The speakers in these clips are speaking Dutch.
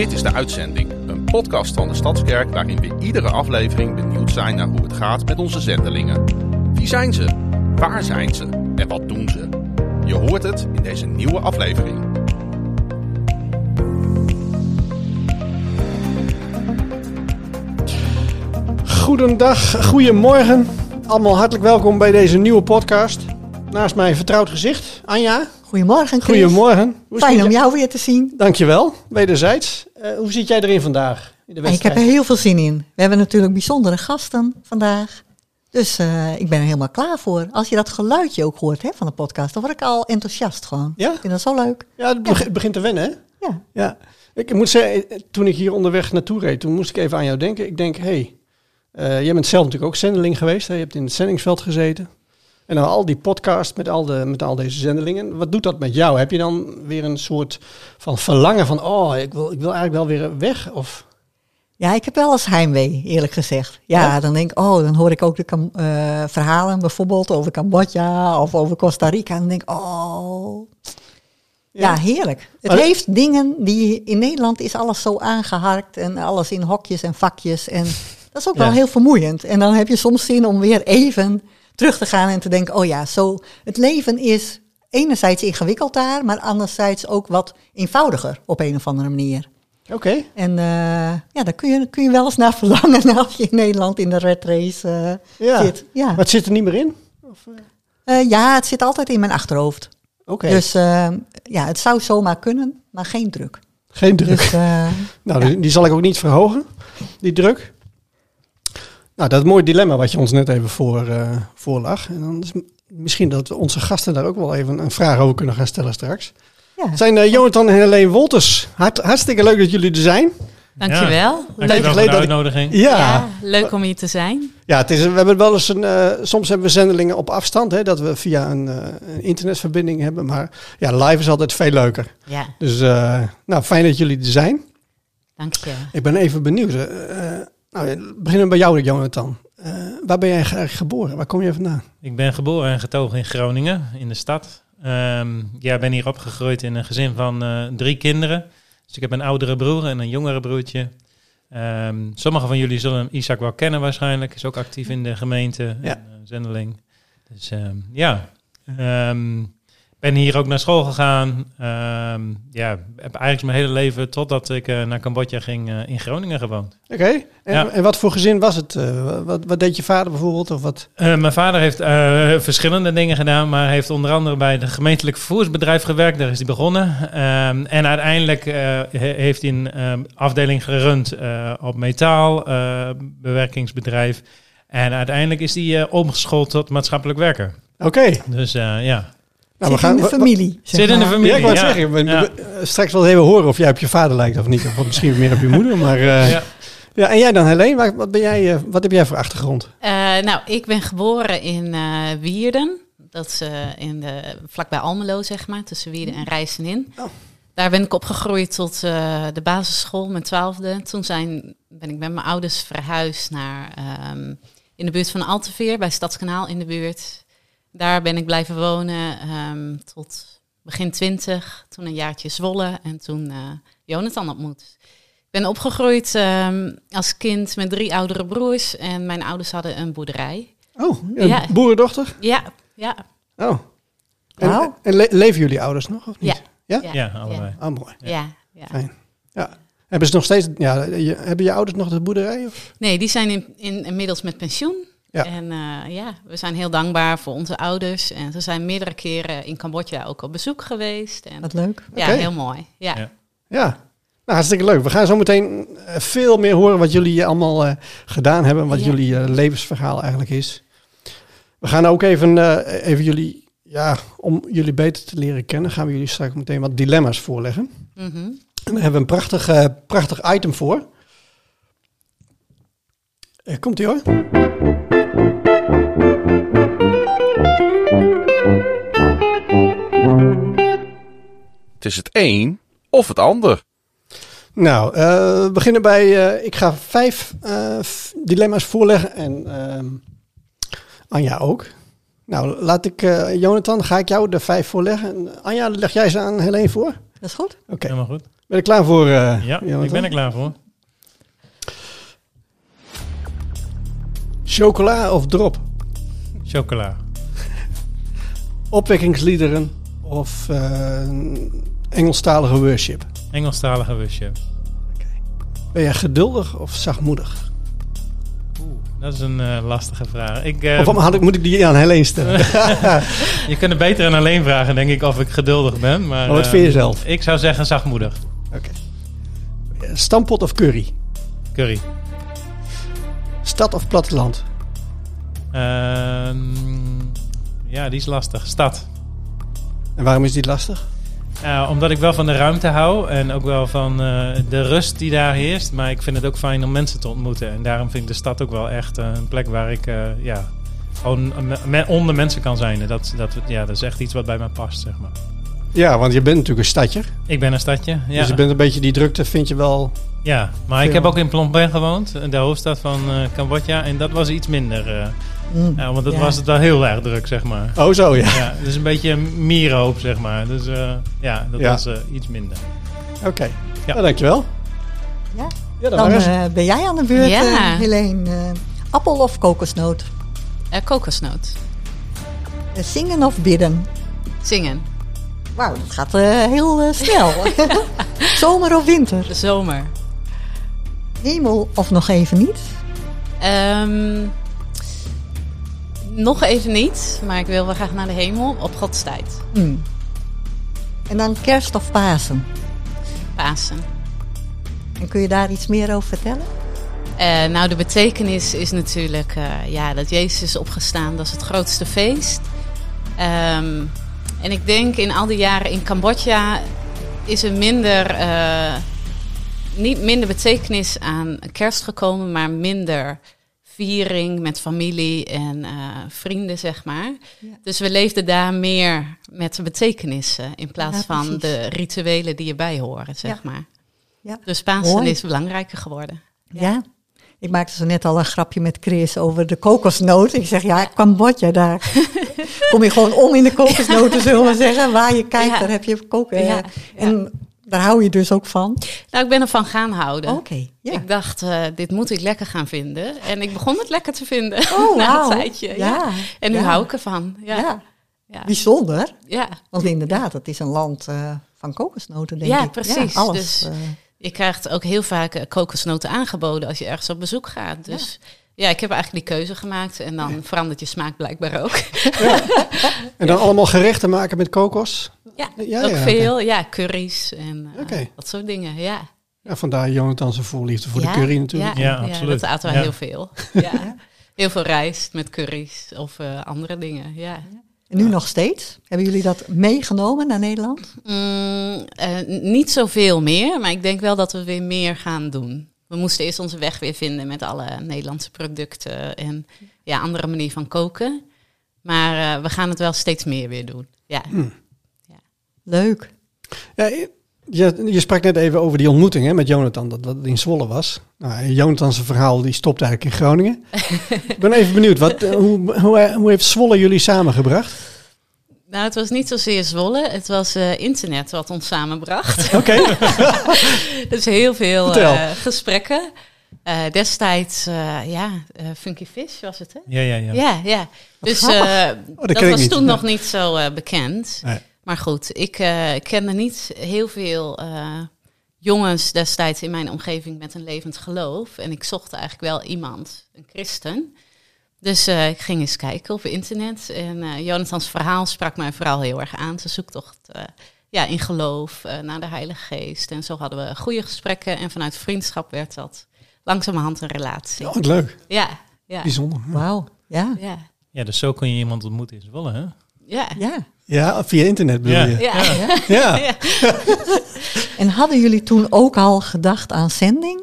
Dit is de uitzending, een podcast van de Stadskerk waarin we iedere aflevering benieuwd zijn naar hoe het gaat met onze zendelingen. Wie zijn ze? Waar zijn ze? En wat doen ze? Je hoort het in deze nieuwe aflevering. Goedendag, goedemorgen. Allemaal hartelijk welkom bij deze nieuwe podcast. Naast mij een vertrouwd gezicht, Anja. Goedemorgen, Chris. Goedemorgen. Hoe Fijn om jou weer te zien. Dankjewel, wederzijds. Eh, hoe zit jij erin vandaag? In de En ik heb wedstrijd? er heel veel zin in. We hebben natuurlijk bijzondere gasten vandaag. Dus eh, ik ben er helemaal klaar voor. Als je dat geluidje ook hoort hè, van de podcast, dan word ik al enthousiast gewoon. Ja? Ik vind dat zo leuk. Ja, het beg- het begint te wennen, hè? Ja. Ja. Ik moet zeggen, eh, toen ik hier onderweg naartoe reed, toen moest ik even aan jou denken. Ik denk, hé, hey, jij bent zelf natuurlijk ook zendeling geweest. Hè? Je hebt in het zendingsveld gezeten. En dan al die podcasts met al, de, met al deze zendelingen. Wat doet dat met jou? Heb je dan weer een soort van verlangen van, oh, ik wil, ik wil eigenlijk wel weer weg? Of... ja, ik heb wel eens heimwee, eerlijk gezegd. Ja, Ja? dan denk ik, oh, dan hoor ik ook de eh, verhalen bijvoorbeeld over Cambodja of over Costa Rica. En dan denk ik, oh, Ja, heerlijk. Het Maar- heeft dingen die in Nederland is alles zo aangeharkt en alles in hokjes en vakjes. En dat is ook Ja. wel heel vermoeiend. En dan heb je soms zin om weer even terug te gaan en te denken: oh ja, zo. Het leven is enerzijds ingewikkeld daar, maar anderzijds ook wat eenvoudiger op een of andere manier. Oké. En eh, ja, daar kun je, kun je wel eens naar verlangen als je in Nederland in de red race eh, Ja. zit. Ja. Maar het zit er niet meer in? Eh, ja, het zit altijd in mijn achterhoofd. Oké. Dus ja, het zou zomaar kunnen, maar geen druk. Geen druk. Dus Nou, die zal ik ook niet verhogen, die druk. Nou, dat is een mooi dilemma wat je ons net even voor, eh, voorlag. En dan is misschien dat we onze gasten daar ook wel even een vraag over kunnen gaan stellen straks. ja. Het zijn eh, Jonathan en Helene Wolters. Hart, hartstikke leuk dat jullie er zijn. Dankjewel. Leuk Dankjewel voor de uitnodiging. Ja, Ja, ja. leuk om hier te zijn. het is, we hebben wel eens een, eh, soms hebben we zendelingen op afstand, hè, dat we via een, eh, een internetverbinding hebben. Maar ja, live is altijd veel leuker. Ja, Dus eh, nou, fijn dat jullie er zijn. dank je. Ik ben even benieuwd. Nou, we beginnen bij jou, Jonathan. Eh, waar ben jij geboren? Waar kom je vandaan? Ik ben geboren en getogen in Groningen, in de stad. Ehm ja, ben hier opgegroeid in een gezin van eh, drie kinderen. Dus ik heb een oudere broer en een jongere broertje. Ehm sommigen van jullie zullen Isaac wel kennen waarschijnlijk. Is ook actief in de gemeente, Ja. en, eh, zendeling. Dus ehm, ja, Ehm, ben hier ook naar school gegaan. Ehm, ja, heb eigenlijk mijn hele leven, totdat ik eh, naar Cambodja ging, eh, in Groningen gewoond. Oké. En, Ja. en wat voor gezin was het? Eh, wat, wat deed je vader bijvoorbeeld? Of wat? Mijn vader heeft verschillende dingen gedaan, maar heeft onder andere bij het gemeentelijk vervoersbedrijf gewerkt. Daar is hij begonnen. Ehm, en uiteindelijk he- heeft hij een ehm, afdeling gerund op metaal, eh, bewerkingsbedrijf. En uiteindelijk is hij omgeschoold tot maatschappelijk werker. Oké. Dus ja, Nou, zit in de familie. zeg Zit in de familie. Ja, ik wou Ja. zeggen. we- Ja. we- straks wel even horen of jij op je vader lijkt of niet. Of misschien meer op je moeder. Maar, eh, ja. ja. en jij dan, Helene? Waar- Wat, ben jij, eh, wat heb jij voor achtergrond? Eh, nou, ik ben geboren in eh, Wierden. Dat is in de, vlakbij Almelo, zeg maar, tussen Wierden en Rijsenin. Oh. Daar ben ik opgegroeid tot eh, de basisschool, mijn twaalfde. Toen zijn, ben ik met mijn ouders verhuisd naar ehm, in de buurt van Alteveer, bij Stadskanaal in de buurt. Daar ben ik blijven wonen ehm, tot begin twintig. Toen een jaartje Zwolle en toen eh, Jonathan ontmoet. Ik ben opgegroeid ehm, als kind met drie oudere broers en mijn ouders hadden een boerderij. Oh, een Ja. boerendochter? Ja, ja. Oh. En, Wauw. en le- leven jullie ouders nog of niet? Ja. Ja? ja, allebei. Ah, mooi. Ja, ja. Fijn. Ja. Hebben ze nog steeds... Ja, je, hebben je ouders nog de boerderij? Of? Nee, die zijn in, in, inmiddels met pensioen. Ja. En eh, ja, we zijn heel dankbaar voor onze ouders. En ze zijn meerdere keren in Cambodja ook op bezoek geweest. En, Wat leuk. ja, heel mooi. Ja. Ja. Ja, nou, hartstikke leuk. We gaan zo meteen eh, veel meer horen wat jullie allemaal eh, gedaan hebben. Wat Ja. jullie levensverhaal eigenlijk is. We gaan ook even, eh, even jullie, ja, om jullie beter te leren kennen, gaan we jullie straks meteen wat dilemma's voorleggen. Mhm. En daar hebben we een prachtig, eh, prachtig item voor. Komt ie hoor. Het is het een of het ander. Nou, eh, we beginnen bij. eh, ik ga vijf eh, dilemma's voorleggen en ehm, Anja ook. Nou, laat ik, eh, Jonathan, ga ik jou de vijf voorleggen. En Anja, leg jij ze aan Helene voor? Dat is goed. Oké. Helemaal goed. Ben je klaar voor? eh, Ja, Jonathan? ik ben er klaar voor. Chocola of drop? Chocola. Opwekkingsliederen of eh, Engelstalige worship? Engelstalige worship. Ben je geduldig of zachtmoedig? Dat is een eh, lastige vraag. Ik, eh, of had ik, moet ik die aan Helene stellen? je kunt het beter aan alleen vragen, denk ik, of ik geduldig ben. Maar, Maar wat eh, vind je zelf? Ik zou zeggen zachtmoedig. Oké. Stampot of curry? Curry. Stad of platteland? Ehm, ja, die is lastig. Stad. En waarom is die lastig? Eh, omdat ik wel van de ruimte hou en ook wel van eh, de rust die daar heerst. Maar ik vind het ook fijn om mensen te ontmoeten. En daarom vind ik de stad ook wel echt eh, een plek waar ik eh, ja, gewoon me- onder mensen kan zijn. Dat, dat, ja, dat is echt iets wat bij mij past, zeg maar. Ja, want je bent natuurlijk een stadje. Ik ben een stadje, ja. Dus je bent een beetje die drukte, vind je wel... ja, maar ik heb ook in Phnom Penh gewoond, de hoofdstad van Cambodja. En dat was iets minder. Mm. ja, want dat Ja. was het wel heel erg druk, zeg maar. Oh, zo ja. Ja, dus een beetje mierenhoop, zeg maar. Dus eh, ja, dat Ja. was eh, iets minder. Oké. Ja. Nou, dankjewel. Ja. Ja, dan, eh, ben jij aan de beurt, Ja. eh, Helene. Appel of kokosnoot? Eh, kokosnoot. Zingen of bidden? Zingen. Wauw, dat gaat eh, heel snel. Zomer of winter? De zomer. Hemel of nog even niet? Ehm, nog even niet, maar ik wil wel graag naar de hemel op Gods tijd. Hmm. En dan kerst of Pasen? Pasen. En kun je daar iets meer over vertellen? Eh, nou, de betekenis is natuurlijk eh, ja, dat Jezus is opgestaan. Dat is het grootste feest. Ehm, en ik denk in al die jaren in Cambodja is er minder, eh, niet minder betekenis aan kerst gekomen, maar minder viering met familie en eh, vrienden, zeg maar. Ja. Dus we leefden daar meer met de betekenissen in plaats Ja, van de rituelen die erbij horen, zeg maar. Ja. Dus Pasen Mooi. is belangrijker geworden. Ja. Ik maakte zo net al een grapje met Chris over de kokosnoot. Ik zeg, ja, Cambodja, daar kom je gewoon om in de kokosnoten, zullen we zeggen. Waar je kijkt, Ja. daar heb je koken. Ja, En daar hou je dus ook van. Nou, ik ben ervan gaan houden. Oké, ja. Ik dacht, eh, dit moet ik lekker gaan vinden. En ik begon het lekker te vinden Oh, na een tijdje. Ja. Ja, En nu ja. hou ik ervan. Ja. Ja. Ja. Ja. bijzonder. Want inderdaad, het is een land eh, van kokosnoten, denk Ja, ik. precies. alles. Dus- eh, Je krijgt ook heel vaak kokosnoten aangeboden als je ergens op bezoek gaat. Dus ja, ik heb eigenlijk die keuze gemaakt. En dan verandert je smaak blijkbaar ook. En dan allemaal gerechten maken met kokos? Ja, Ja, ook ja, veel. Ja, curry's en eh, dat soort dingen. Ja. Ja, vandaar Jonathan zijn voorliefde voor ja, de curry natuurlijk. Ja, Ja, ja, absoluut. dat aten we Ja. heel veel. Ja. Heel veel rijst met curry's of eh, andere dingen. Ja. en nu nog steeds. Hebben jullie dat meegenomen naar Nederland? Mm, eh, n- niet zoveel meer, maar ik denk wel dat we weer meer gaan doen. We moesten eerst onze weg weer vinden met alle Nederlandse producten en ja, andere manier van koken. Maar eh, we gaan het wel steeds meer weer doen. Ja, Leuk. Ja, je, je sprak net even over die ontmoeting hè, met Jonathan, dat dat in Zwolle was. Nou, Jonathan's verhaal die stopt eigenlijk in Groningen. ik ben even benieuwd, wat, eh, hoe, hoe, hoe heeft Zwolle jullie samengebracht? Nou het was niet zozeer Zwolle, het was eh, internet wat ons samenbracht. Oké, dus heel veel eh, gesprekken. Eh, destijds, eh, ja, eh, Funky Fish was het hè? Ja, ja, ja. Ja, ja. Dus eh, dat was niet. toen Ja. nog niet zo eh, bekend. Nee. Maar goed, ik eh, kende niet heel veel eh, jongens destijds in mijn omgeving met een levend geloof. En ik zocht eigenlijk wel iemand, een christen. Dus eh, ik ging eens kijken op internet. En eh Jonathans verhaal sprak mij vooral heel erg aan. Zijn zoektocht eh, ja, in geloof, eh, naar de Heilige Geest. En zo hadden we goede gesprekken. En vanuit vriendschap werd dat langzamerhand een relatie. oh, wat leuk, Ja, ja, bijzonder. Wauw. Ja. ja, Ja, dus zo kun je iemand ontmoeten in Zwolle, hè? ja. ja. Ja, via internet bedoel Ja. je? Ja. Ja. Ja. En hadden jullie toen ook al gedacht aan zending?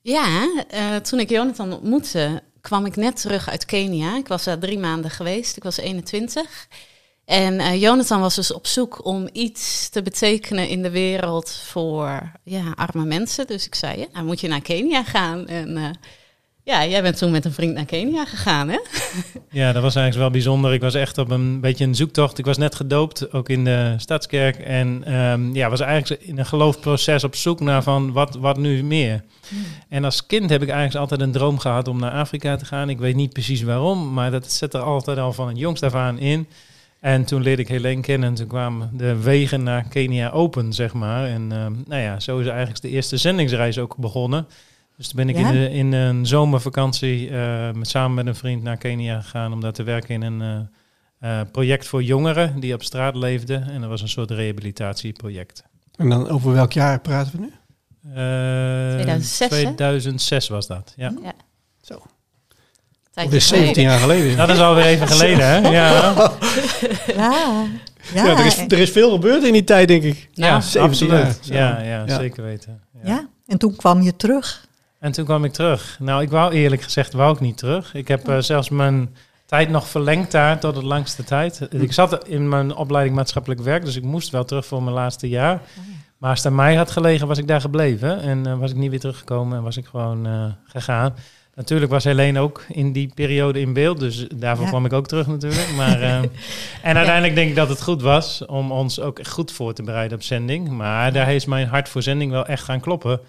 Ja, eh, toen ik Jonathan ontmoette, kwam ik net terug uit Kenia. Ik was daar drie maanden geweest. Ik was 21. En eh, Jonathan was dus op zoek om iets te betekenen in de wereld voor ja, arme mensen. Dus ik zei, ja, nou moet je naar Kenia gaan. En eh, Ja, jij bent toen met een vriend naar Kenia gegaan, hè? Ja, dat was eigenlijk wel bijzonder. Ik was echt op een beetje een zoektocht. Ik was net gedoopt, ook in de Stadskerk. En ehm, ja, was eigenlijk in een geloofproces op zoek naar van wat, wat nu meer. En als kind heb ik eigenlijk altijd een droom gehad om naar Afrika te gaan. Ik weet niet precies waarom, maar dat zit er altijd al van het jongst af aan in. En toen leerde ik Helene kennen en toen kwamen de wegen naar Kenia open, zeg maar. En ehm, nou ja, zo is eigenlijk de eerste zendingsreis ook begonnen. Dus toen ben ik Ja? in, de, in een zomervakantie eh, met, samen met een vriend naar Kenia gegaan om daar te werken in een eh, eh, project voor jongeren die op straat leefden. En dat was een soort rehabilitatieproject. En dan over welk jaar praten we nu? Eh, 2006, hè? 2006 was dat, ja. Ja. Zo. Tijdje Alweer 17 jaar geleden. Dat is alweer even geleden, hè? Ja, Ja, ja, Ja, er, is, er is veel gebeurd in die tijd, denk ik. Ja 17 absoluut. jaar. Ja, ja, Ja. zeker weten. Ja. ja. En toen kwam je terug. En toen kwam ik terug. Nou, ik wou eerlijk gezegd wou ik niet terug. Ik heb eh, zelfs mijn tijd nog verlengd daar tot het langste tijd. Ik zat in mijn opleiding maatschappelijk werk, dus ik moest wel terug voor mijn laatste jaar. Maar als het aan mij had gelegen, was ik daar gebleven. En eh, was ik niet weer teruggekomen en was ik gewoon eh, gegaan. Natuurlijk was Helene ook in die periode in beeld, dus daarvoor Ja. kwam ik ook terug natuurlijk. Maar, en uiteindelijk denk ik dat het goed was om ons ook goed voor te bereiden op zending. Maar daar heeft mijn hart voor zending wel echt gaan kloppen.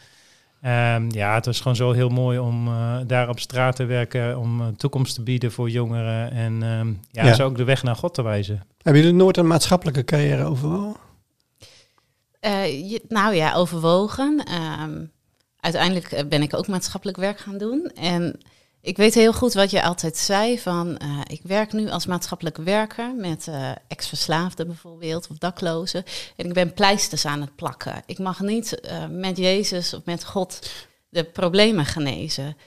Ehm, ja, het was gewoon zo heel mooi om eh, daar op straat te werken, om een toekomst te bieden voor jongeren en ehm, ja, Ja. zo ook de weg naar God te wijzen. Hebben jullie nooit een maatschappelijke carrière overwogen? Eh, je- nou ja, overwogen. Ehm, uiteindelijk eh, ben ik ook maatschappelijk werk gaan doen. En ik weet heel goed wat je altijd zei van... eh, ik werk nu als maatschappelijk werker met eh, ex-verslaafden bijvoorbeeld... of daklozen. En ik ben pleisters aan het plakken. Ik mag niet eh, met Jezus of met God de problemen genezen.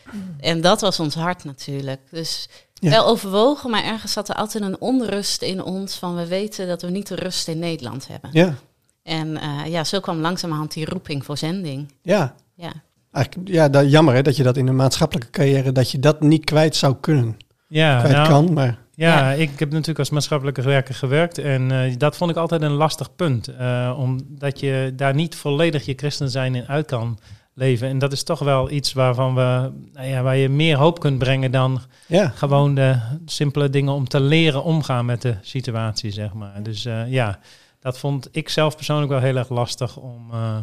En dat was ons hart natuurlijk. Dus Ja. wel overwogen, maar ergens zat er altijd een onrust in ons... van we weten dat we niet de rust in Nederland hebben. Ja, En ja, zo kwam langzamerhand die roeping voor zending. ja. Ja, Eigenlijk, ja, dat, jammer hè, dat je dat in een maatschappelijke carrière, dat je dat niet kwijt zou kunnen. Ja, kwijt nou, kan, maar Ja, Ja. ik heb natuurlijk als maatschappelijke werker gewerkt en eh, dat vond ik altijd een lastig punt. eh, omdat je daar niet volledig je christen zijn in uit kan leven. En dat is toch wel iets waarvan we, nou ja, waar je meer hoop kunt brengen dan ja. gewoon de simpele dingen om te leren omgaan met de situatie, zeg maar. Dus eh, ja, dat vond ik zelf persoonlijk wel heel erg lastig om, eh,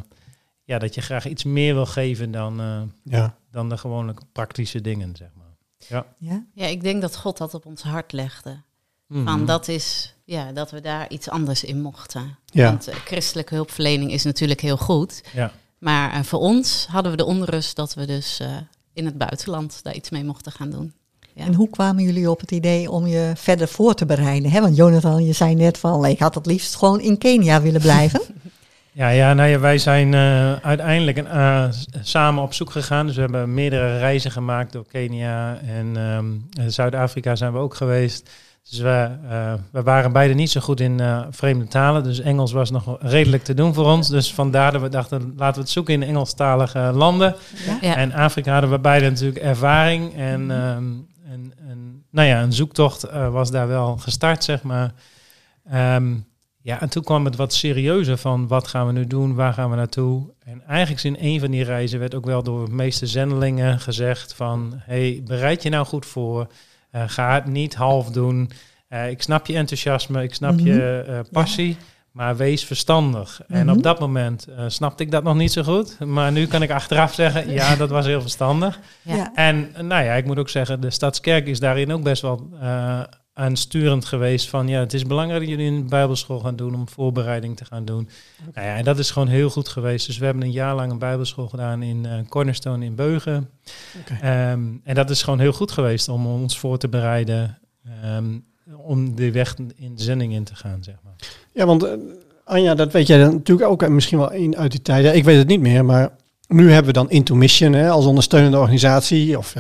ja, dat je graag iets meer wil geven dan, eh, ja. dan de gewone praktische dingen, zeg maar. Ja? ja ik denk dat God dat op ons hart legde. Mhm. Van dat is, ja, dat we daar iets anders in mochten. Ja. Want eh, christelijke hulpverlening is natuurlijk heel goed. Ja. Maar eh, voor ons hadden we de onrust dat we dus eh, in het buitenland daar iets mee mochten gaan doen. Ja. En hoe kwamen jullie op het idee om je verder voor te bereiden? Hè? Want Jonathan, je zei net van, ik had het liefst gewoon in Kenia willen blijven. Ja, ja, nou ja, wij zijn eh, uiteindelijk een, eh, samen op zoek gegaan. Dus we hebben meerdere reizen gemaakt door Kenia en ehm, Zuid-Afrika zijn we ook geweest. Dus we, eh, we waren beide niet zo goed in eh, vreemde talen. Dus Engels was nog redelijk te doen voor ons. Dus vandaar dat we dachten, laten we het zoeken in Engelstalige landen. Ja? En Afrika hadden we beide natuurlijk ervaring. En, ehm, en, en nou ja, een zoektocht eh, was daar wel gestart, zeg maar. Ehm, ja, en toen kwam het wat serieuzer van wat gaan we nu doen, waar gaan we naartoe. En eigenlijk in een van die reizen werd ook wel door de meeste zendelingen gezegd van... hey, bereid je nou goed voor, Eh, ga het niet half doen. Eh, ik snap je enthousiasme, ik snap je eh, passie, maar wees verstandig. En Mhm. op dat moment eh, snapte ik dat nog niet zo goed. Maar nu kan ik achteraf zeggen, ja, dat was heel verstandig. Ja. En nou ja, ik moet ook zeggen, de Stadskerk is daarin ook best wel eh aansturend geweest van ja, het is belangrijk dat jullie een bijbelschool gaan doen om voorbereiding te gaan doen. Nou ja, en dat is gewoon heel goed geweest. Dus we hebben een jaar lang een bijbelschool gedaan in eh, Cornerstone in Beugen. Ehm, en dat is gewoon heel goed geweest om ons voor te bereiden ehm, om de weg in de zending in te gaan, zeg maar. Ja, want eh, Anja, dat weet jij dan natuurlijk ook eh, misschien wel in, uit die tijd. Ja, ik weet het niet meer, maar nu hebben we dan Into Mission hè, als ondersteunende organisatie of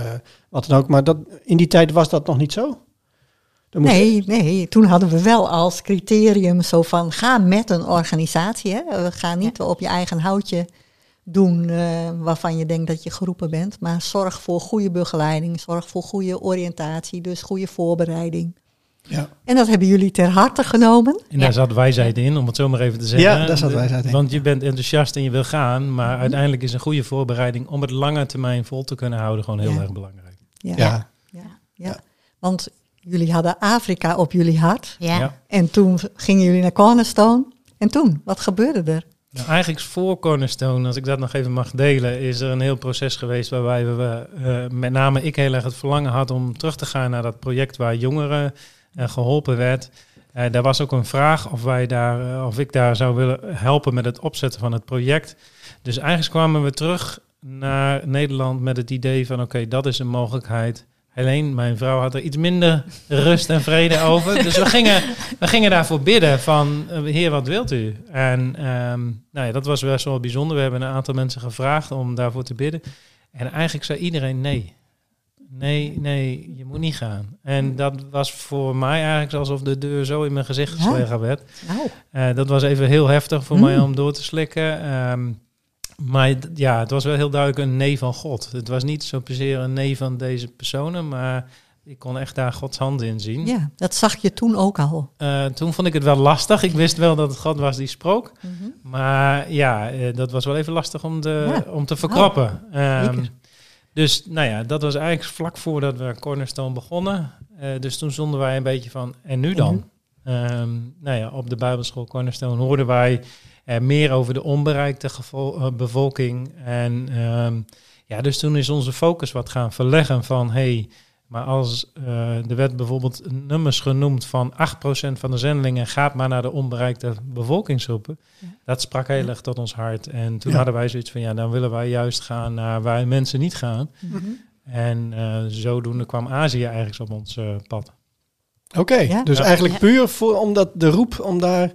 wat dan ook. Maar dat, in die tijd was dat nog niet zo? Nee, nee, toen hadden we wel als criterium zo van ga met een organisatie. Hè? We gaan niet op je eigen houtje doen eh, waarvan je denkt dat je geroepen bent. Maar zorg voor goede begeleiding, zorg voor goede oriëntatie, dus goede voorbereiding. Ja. En dat hebben jullie ter harte genomen. En daar zat wijsheid in, om het zo maar even te zeggen. Ja, daar zat wijsheid in. Want je bent enthousiast en je wil gaan, maar uiteindelijk is een goede voorbereiding om het lange termijn vol te kunnen houden gewoon heel Ja. erg belangrijk. Ja. Ja. Ja. Ja. Want jullie hadden Afrika op jullie hart. Ja. En toen gingen jullie naar Cornerstone. En toen, wat gebeurde er? Nou, eigenlijk voor Cornerstone, als ik dat nog even mag delen, is er een heel proces geweest waarbij we, eh, met name ik heel erg het verlangen had om terug te gaan naar dat project waar jongeren eh, geholpen werd. Eh daar was ook een vraag of, wij daar, of ik daar zou willen helpen met het opzetten van het project. Dus eigenlijk kwamen we terug naar Nederland met het idee van oké, dat is een mogelijkheid. Helene, mijn vrouw, had er iets minder rust en vrede over. Dus we gingen, we gingen daarvoor bidden van, eh, heer, wat wilt u? En ehm, nou ja, dat was best wel bijzonder. We hebben een aantal mensen gevraagd om daarvoor te bidden. En eigenlijk zei iedereen nee. Nee, nee, je moet niet gaan. En dat was voor mij eigenlijk alsof de deur zo in mijn gezicht geslagen werd. Eh, dat was even heel heftig voor Mm. mij om door te slikken. Ehm, maar ja, het was wel heel duidelijk een nee van God. Het was niet zo per een nee van deze personen, maar ik kon echt daar Gods hand in zien. ja, dat zag je toen ook al. Eh, toen vond ik het wel lastig. Ik wist wel dat het God was die sprak. Mhm. Maar ja, eh, dat was wel even lastig om, de, Ja. om te verkroppen. Ehm, zeker. dus nou ja, dat was eigenlijk vlak voordat we Cornerstone begonnen. Eh, dus toen zonden wij een beetje van, en nu dan? Ehm, nou ja, op de Bijbelschool Cornerstone hoorden wij meer over de onbereikte eh, bevolking. En ehm, ja, dus toen is onze focus wat gaan verleggen van, hey, maar als eh, er werd bijvoorbeeld nummers genoemd van 8% van de zendelingen gaat maar naar de onbereikte bevolkingsgroepen. Ja. Dat sprak heel erg tot ons hart. En toen Ja. hadden wij zoiets van, ja, dan willen wij juist gaan naar waar mensen niet gaan. Mhm. En eh, zodoende kwam Azië eigenlijk op ons eh, pad. Oké, Ja. dus Ja. eigenlijk puur voor, omdat de roep om daar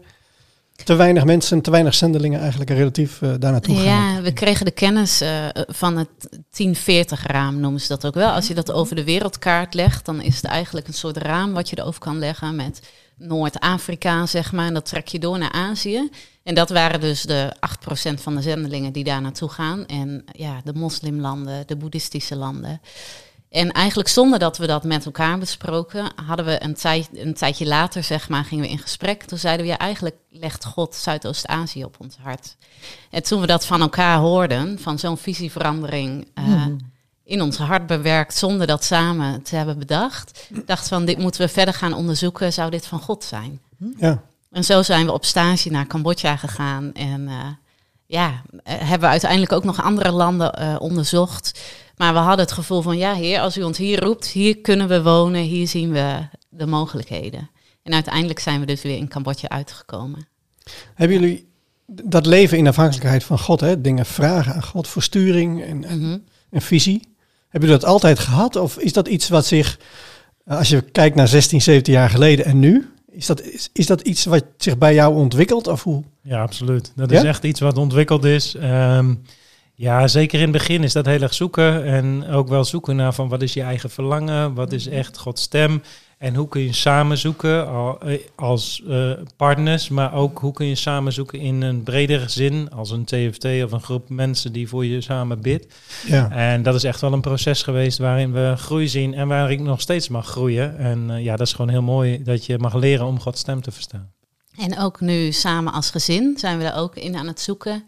te weinig mensen, te weinig zendelingen eigenlijk relatief eh daar naartoe gaan. Ja, we kregen de kennis eh, van het 1040-raam, noemen ze dat ook wel. Als je dat over de wereldkaart legt, dan is het eigenlijk een soort raam wat je erover kan leggen met Noord-Afrika, zeg maar. En dat trek je door naar Azië. En dat waren dus de 8% van de zendelingen die daar naartoe gaan. En ja, de moslimlanden, de boeddhistische landen. En eigenlijk zonder dat we dat met elkaar besproken, hadden we een, tijd, een tijdje later, zeg maar, gingen we in gesprek. Toen zeiden we, ja, eigenlijk legt God Zuidoost-Azië op ons hart. En toen we dat van elkaar hoorden, van zo'n visieverandering eh, Mhm. in ons hart bewerkt, zonder dat samen te hebben bedacht, dachten van, dit moeten we verder gaan onderzoeken, zou dit van God zijn? Ja. En zo zijn we op stage naar Cambodja gegaan. En eh, ja, eh, hebben we uiteindelijk ook nog andere landen eh, onderzocht. Maar we hadden het gevoel van, ja heer, als u ons hier roept, hier kunnen we wonen, hier zien we de mogelijkheden. En uiteindelijk zijn we dus weer in Cambodja uitgekomen. Hebben jullie dat leven in afhankelijkheid van God, hè? dingen vragen aan God voor sturing en, en, Mhm. en visie? Hebben jullie dat altijd gehad? Of is dat iets wat zich, eh, als je kijkt naar 16, 17 jaar geleden en nu, is dat, is, is dat iets wat zich bij jou ontwikkelt? Of hoe? Ja, absoluut. Dat Ja? is echt iets wat ontwikkeld is. Ehm, ja, zeker in het begin is dat heel erg zoeken. En ook wel zoeken naar van wat is je eigen verlangen? Wat is echt Gods stem? En hoe kun je samen zoeken eh, als eh, partners, maar ook hoe kun je samen zoeken in een bredere zin, als een TFT of een groep mensen die voor je samen bidt. Ja. En dat is echt wel een proces geweest waarin we groei zien en waar ik nog steeds mag groeien. En eh, ja, dat is gewoon heel mooi dat je mag leren om Gods stem te verstaan. En ook nu samen als gezin zijn we er ook in aan het zoeken.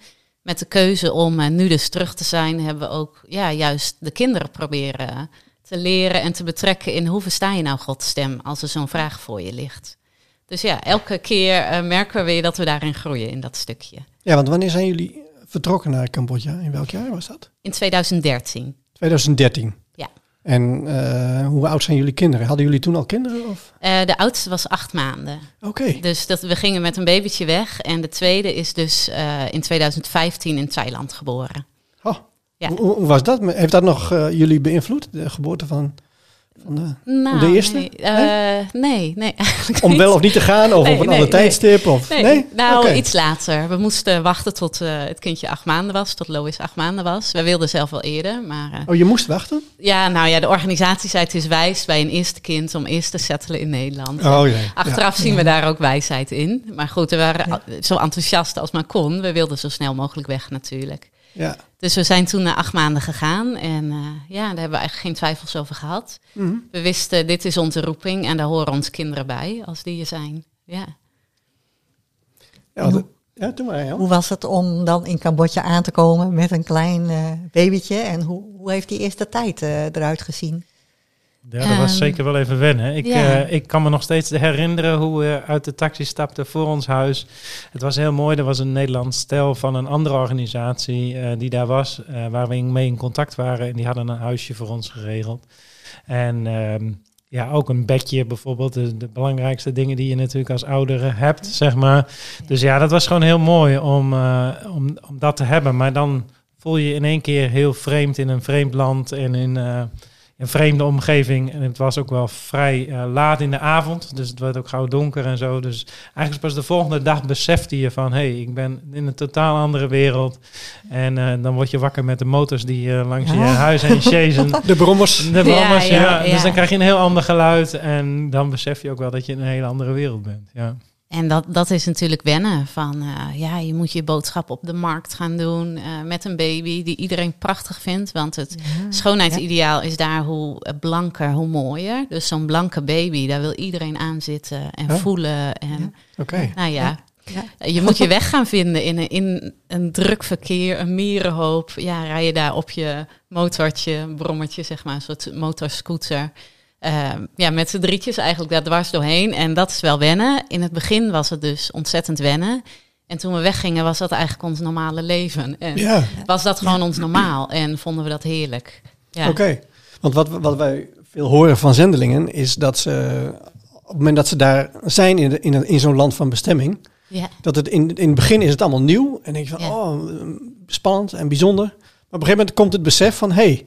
Met de keuze om eh, nu dus terug te zijn, hebben we ook ja, juist de kinderen proberen te leren en te betrekken in hoe versta je nou Gods stem als er zo'n vraag voor je ligt. Dus ja, elke keer eh, merken we weer dat we daarin groeien in dat stukje. ja, want wanneer zijn jullie vertrokken naar Cambodja? In welk jaar was dat? In 2013. 2013. En eh, hoe oud zijn jullie kinderen? Hadden jullie toen al kinderen? Of? Eh, de oudste was acht maanden. Oké. Dus dat, we gingen met een babytje weg. En de tweede is dus eh, in 2015 in Thailand geboren. Oh. Ja. Hoe, hoe was dat? Heeft dat nog jullie beïnvloed? De geboorte van, van de... Nou, De eerste? Nee, eh, nee, nee, eigenlijk Om wel of niet te gaan? Of Nee, op een ander tijdstip? Of, Nee, nou iets later. We moesten wachten tot eh, het kindje acht maanden was, tot Lois acht maanden was. We wilden zelf wel eerder, maar eh, Oh, je moest wachten? ja, nou ja, de organisatie zei het is wijs bij een eerste kind om eerst te settelen in Nederland. Oh, nee. Achteraf zien we daar ook wijsheid in. Maar goed, we waren zo enthousiast als maar kon. We wilden zo snel mogelijk weg natuurlijk. Ja. Dus we zijn toen na acht maanden gegaan. En eh, ja, daar hebben we eigenlijk geen twijfels over gehad. Mhm. We wisten, dit is onze roeping en daar horen onze kinderen bij, als die er zijn. Ja. Ja, dat- ja, doe maar. Ja. Hoe was het om dan in Cambodja aan te komen met een klein eh, babytje? En hoe, hoe heeft die eerste tijd eh, eruit gezien? Ja, dat was Ehm, zeker wel even wennen. Ik, eh, ik kan me nog steeds herinneren hoe we uit de taxi stapten voor ons huis. Het was heel mooi. Er was een Nederlands stel van een andere organisatie eh, die daar was, eh, waar we mee in contact waren. En die hadden een huisje voor ons geregeld. En ehm, ja, ook een bedje bijvoorbeeld. De, de belangrijkste dingen die je natuurlijk als ouder hebt, zeg maar. Dus ja, dat was gewoon heel mooi om, om, om dat te hebben. Maar dan voel je je in één keer heel vreemd in een vreemd land en in een vreemde omgeving. En het was ook wel vrij eh, laat in de avond, dus het werd ook gauw donker en zo. Dus eigenlijk pas de volgende dag besefte je van... hé, hey, ik ben in een totaal andere wereld. En eh, dan word je wakker met de motors die eh, langs je huis heen chasen. De brommers. De brommers, ja, ja, ja. Dus dan krijg je een heel ander geluid. En dan besef je ook wel dat je in een hele andere wereld bent. Ja. En dat, dat is natuurlijk wennen van, eh, ja, je moet je boodschap op de markt gaan doen eh, met een baby die iedereen prachtig vindt. Want het schoonheidsideaal is daar hoe eh, blanker, hoe mooier. Dus zo'n blanke baby, daar wil iedereen aan zitten en Ja. voelen. En Oké. nou ja, Ja. je moet je weg gaan vinden in een, in een druk verkeer, een mierenhoop. Ja, rij je daar op je motortje, brommertje, zeg maar, een soort motorscooter. Ehm, ja, met z'n drietjes eigenlijk daar dwars doorheen. En dat is wel wennen. In het begin was het dus ontzettend wennen. En toen we weggingen was dat eigenlijk ons normale leven. En Ja, was dat gewoon ons normaal. En vonden we dat heerlijk. Ja. oké. Want wat, wat wij veel horen van zendelingen is dat ze op het moment dat ze daar zijn in, de, in, in zo'n land van bestemming, Ja. dat het in, in het begin is het allemaal nieuw en denk je van Ja. oh spannend en bijzonder. Maar op een gegeven moment komt het besef van hé, hey,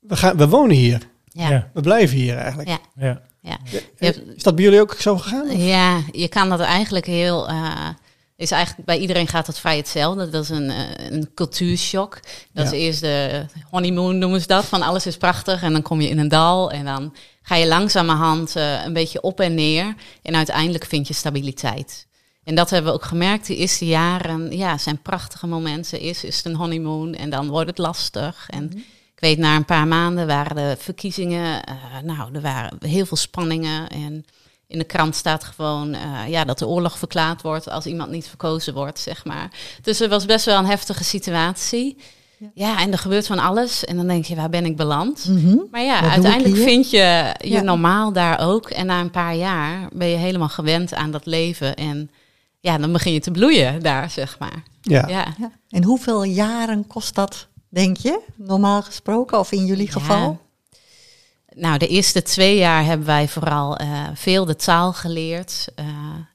we, gaan, we wonen hier, Ja. Ja. we blijven hier eigenlijk. Ja. Ja. Ja. Je hebt- Is dat bij jullie ook zo gegaan? Ja, je kan dat eigenlijk heel. eh, is eigenlijk bij iedereen gaat het vrij hetzelfde. Dat is een, eh, een cultuurshock. Dat Ja. is eerst de honeymoon noemen ze dat. Van alles is prachtig en dan kom je in een dal en dan ga je langzamerhand eh, een beetje op en neer en uiteindelijk vind je stabiliteit. En dat hebben we ook gemerkt. De eerste jaren ja, zijn prachtige momenten. Eerst is het een honeymoon en dan wordt het lastig. En ik weet, na een paar maanden waren de verkiezingen. eh, nou, er waren heel veel spanningen. En in de krant staat gewoon eh, ja, dat de oorlog verklaard wordt als iemand niet verkozen wordt, zeg maar. Dus het was best wel een heftige situatie. Ja, en er gebeurt van alles. En dan denk je, waar ben ik beland? Mhm. Maar ja, Wat uiteindelijk vind je je Ja. normaal daar ook. En na een paar jaar ben je helemaal gewend aan dat leven. En ja, dan begin je te bloeien daar, zeg maar. Ja. Ja. Ja. En hoeveel jaren kost dat, denk je, normaal gesproken, of in jullie Ja. geval? Nou, de eerste twee jaar hebben wij vooral eh, veel de taal geleerd. Eh,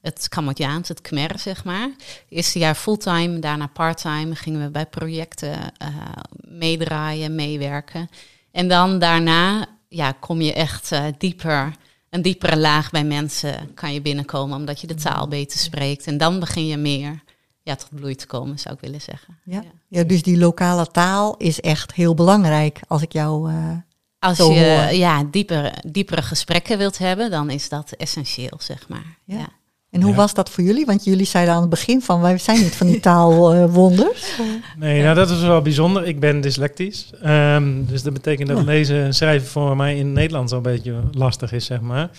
het Cambodjaans, het Khmer, zeg maar. Het eerste jaar fulltime, daarna parttime gingen we bij projecten eh, meedraaien, meewerken. En dan daarna ja, kom je echt dieper, een diepere laag bij mensen kan je binnenkomen, omdat je de taal beter spreekt. En dan begin je meer ja, tot bloei te komen, zou ik willen zeggen. Ja. ja, dus die lokale taal is echt heel belangrijk als ik jou... eh, Als je hoor. ja, diepere, diepere gesprekken wilt hebben, dan is dat essentieel, zeg maar. Ja. En hoe Ja. was dat voor jullie? Want jullie zeiden aan het begin van wij zijn niet van die taalwonders. Nee, nou dat is wel bijzonder. Ik ben dyslectisch. Ehm, dus dat betekent dat lezen en schrijven voor mij in het Nederlands al een beetje lastig is, zeg maar.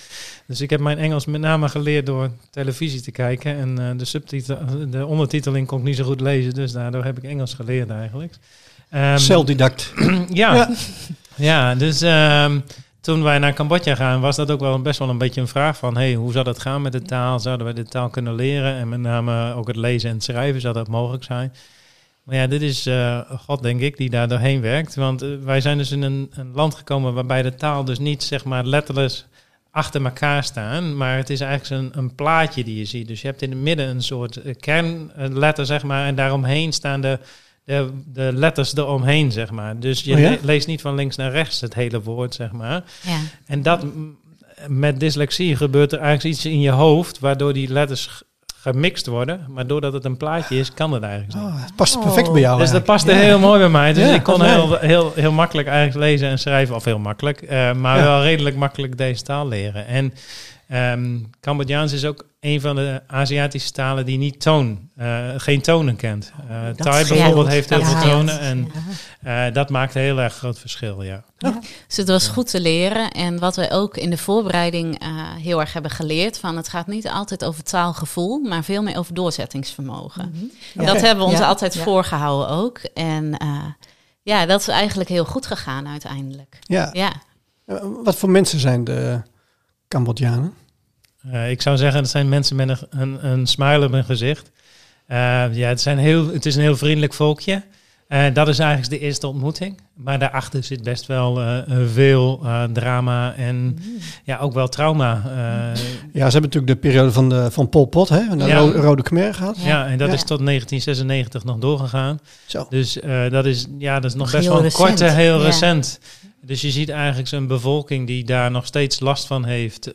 Dus ik heb mijn Engels met name geleerd door televisie te kijken. En eh, de, subtitel, de ondertiteling kon ik niet zo goed lezen, dus daardoor heb ik Engels geleerd eigenlijk. Ehm, Zelfdidact. ja. Ja. ja. dus ehm, toen wij naar Cambodja gaan, was dat ook wel best wel een beetje een vraag van... Hey, hoe zou dat gaan met de taal? Zouden we de taal kunnen leren? En met name ook het lezen en het schrijven, zou dat mogelijk zijn? Maar ja, dit is eh, God, denk ik, die daar doorheen werkt. Want eh, wij zijn dus in een, een land gekomen waarbij de taal dus niet, zeg maar, letterlijk achter elkaar staan. Maar het is eigenlijk een, een plaatje die je ziet. Dus je hebt in het midden een soort eh, kernletter, zeg maar. En daaromheen staan de, de, de letters eromheen, zeg maar. Dus je Oh ja? leest niet van links naar rechts het hele woord, zeg maar. Ja. En dat met dyslexie gebeurt er eigenlijk iets in je hoofd, waardoor die letters gemixt worden. Maar doordat het een plaatje is, kan het eigenlijk niet. Oh, het past perfect bij jou. Dus dat paste heel mooi bij mij. Dus Ja, ik kon heel, heel, heel makkelijk eigenlijk lezen en schrijven. Of heel makkelijk. eh, maar Ja. wel redelijk makkelijk deze taal leren. En ehm Cambodjaans is ook een van de Aziatische talen die niet toon, eh, geen tonen kent. Eh Dat Thai scheelt. bijvoorbeeld heeft heel Dat veel tonen. En eh, dat maakt een heel erg groot verschil, ja. Dus het was goed te leren. En wat we ook in de voorbereiding eh, heel erg hebben geleerd: van het gaat niet altijd over taalgevoel, maar veel meer over doorzettingsvermogen. Ja. Dat hebben we ons Ja, altijd ja. voorgehouden ook. En eh, ja, dat is eigenlijk heel goed gegaan uiteindelijk. Ja. Ja, Eh, wat voor mensen zijn de Cambodjanen? Uh, ik zou zeggen, het zijn mensen met een, een, een smile op hun gezicht. Uh, ja, het, zijn heel, het is een heel vriendelijk volkje. Uh, dat is eigenlijk de eerste ontmoeting. Maar daarachter zit best wel uh, veel uh, drama en mm. ja, ook wel trauma. ja, ze hebben natuurlijk de periode van, de, van Pol Pot, hè, de ja. Rode, Khmer gehad. Ja, en dat ja. is tot 1996 nog doorgegaan. Zo. Dus dat, is, ja, dat is nog best wel kort en heel recent. Dus je ziet eigenlijk zo'n bevolking die daar nog steeds last van heeft.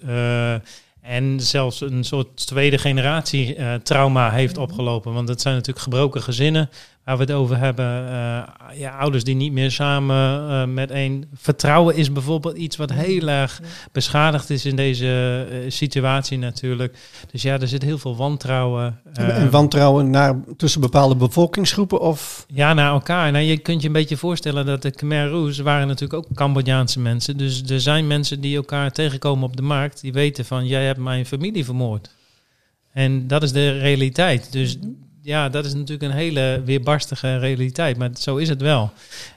En zelfs een soort tweede generatie uh, trauma heeft opgelopen. Want het zijn natuurlijk gebroken gezinnen waar we het over hebben. Uh, ja, ouders die niet meer samen uh, met één. Vertrouwen is bijvoorbeeld iets wat heel erg beschadigd is in deze situatie natuurlijk. Dus ja, er zit heel veel wantrouwen. en wantrouwen naar, tussen bepaalde bevolkingsgroepen of? Ja, naar elkaar. Nou, je kunt je een beetje voorstellen dat de Khmer Rouge waren natuurlijk ook Cambodjaanse mensen. Dus er zijn mensen die elkaar tegenkomen op de markt. Die weten van, jij hebt mijn familie vermoord. En dat is de realiteit. Dus ja, dat is natuurlijk een hele weerbarstige realiteit, maar zo is het wel.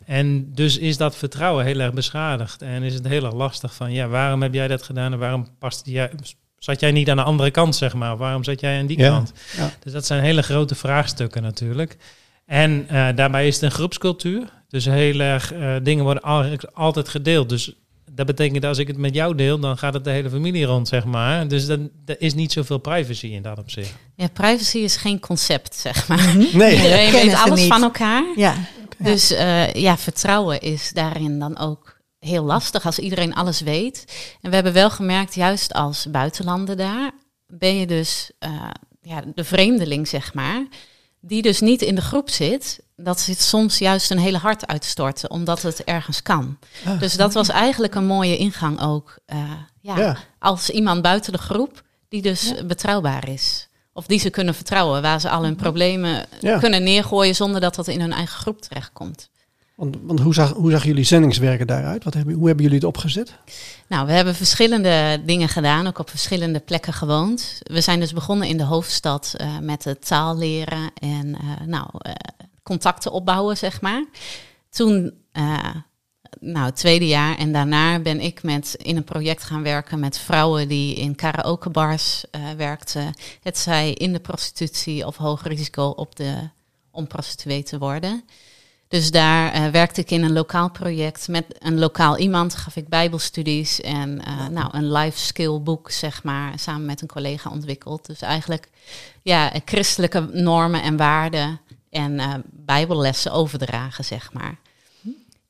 En dus is dat vertrouwen heel erg beschadigd en is het heel erg lastig van, ja, waarom heb jij dat gedaan en waarom past jij, zat jij niet aan de andere kant, zeg maar? Waarom zat jij aan die Ja, kant? ja. Dus dat zijn hele grote vraagstukken natuurlijk. En eh, daarbij is het een groepscultuur. Dus heel erg, eh, dingen worden al- altijd gedeeld. Dus dat betekent dat als ik het met jou deel, dan gaat het de hele familie rond, zeg maar. Dus dan, er is niet zoveel privacy in dat opzicht. Ja, privacy is geen concept, zeg maar. Nee. Iedereen kennen weet alles niet. van elkaar. Ja, Dus eh, ja, vertrouwen is daarin dan ook heel lastig als iedereen alles weet. En we hebben wel gemerkt, juist als buitenlander daar, ben je dus eh, ja, de vreemdeling, zeg maar, die dus niet in de groep zit. Dat zit soms juist een hele hart uitstorten, omdat het ergens kan. Ah. Dus dat was eigenlijk een mooie ingang ook. eh, ja, Ja. Als iemand buiten de groep die dus betrouwbaar is. Of die ze kunnen vertrouwen, waar ze al hun problemen Ja. kunnen neergooien zonder dat dat in hun eigen groep terechtkomt. Want, want hoe, zag, hoe zag jullie zendingswerken daaruit? Wat hebben, hoe hebben jullie het opgezet? Nou, we hebben verschillende dingen gedaan, ook op verschillende plekken gewoond. We zijn dus begonnen in de hoofdstad eh, met het taal leren en eh, nou, contacten opbouwen, zeg maar. Toen, eh, nou, het tweede jaar en daarna ben ik met, in een project gaan werken met vrouwen die in karaokebars eh werkten. Het zij in de prostitutie of hoog risico op de, om prostituee te worden. Dus daar eh, werkte ik in een lokaal project met een lokaal iemand, gaf ik bijbelstudies en nou, een life skill boek, zeg maar, samen met een collega ontwikkeld. Dus eigenlijk ja, christelijke normen en waarden en eh, bijbellessen overdragen, zeg maar.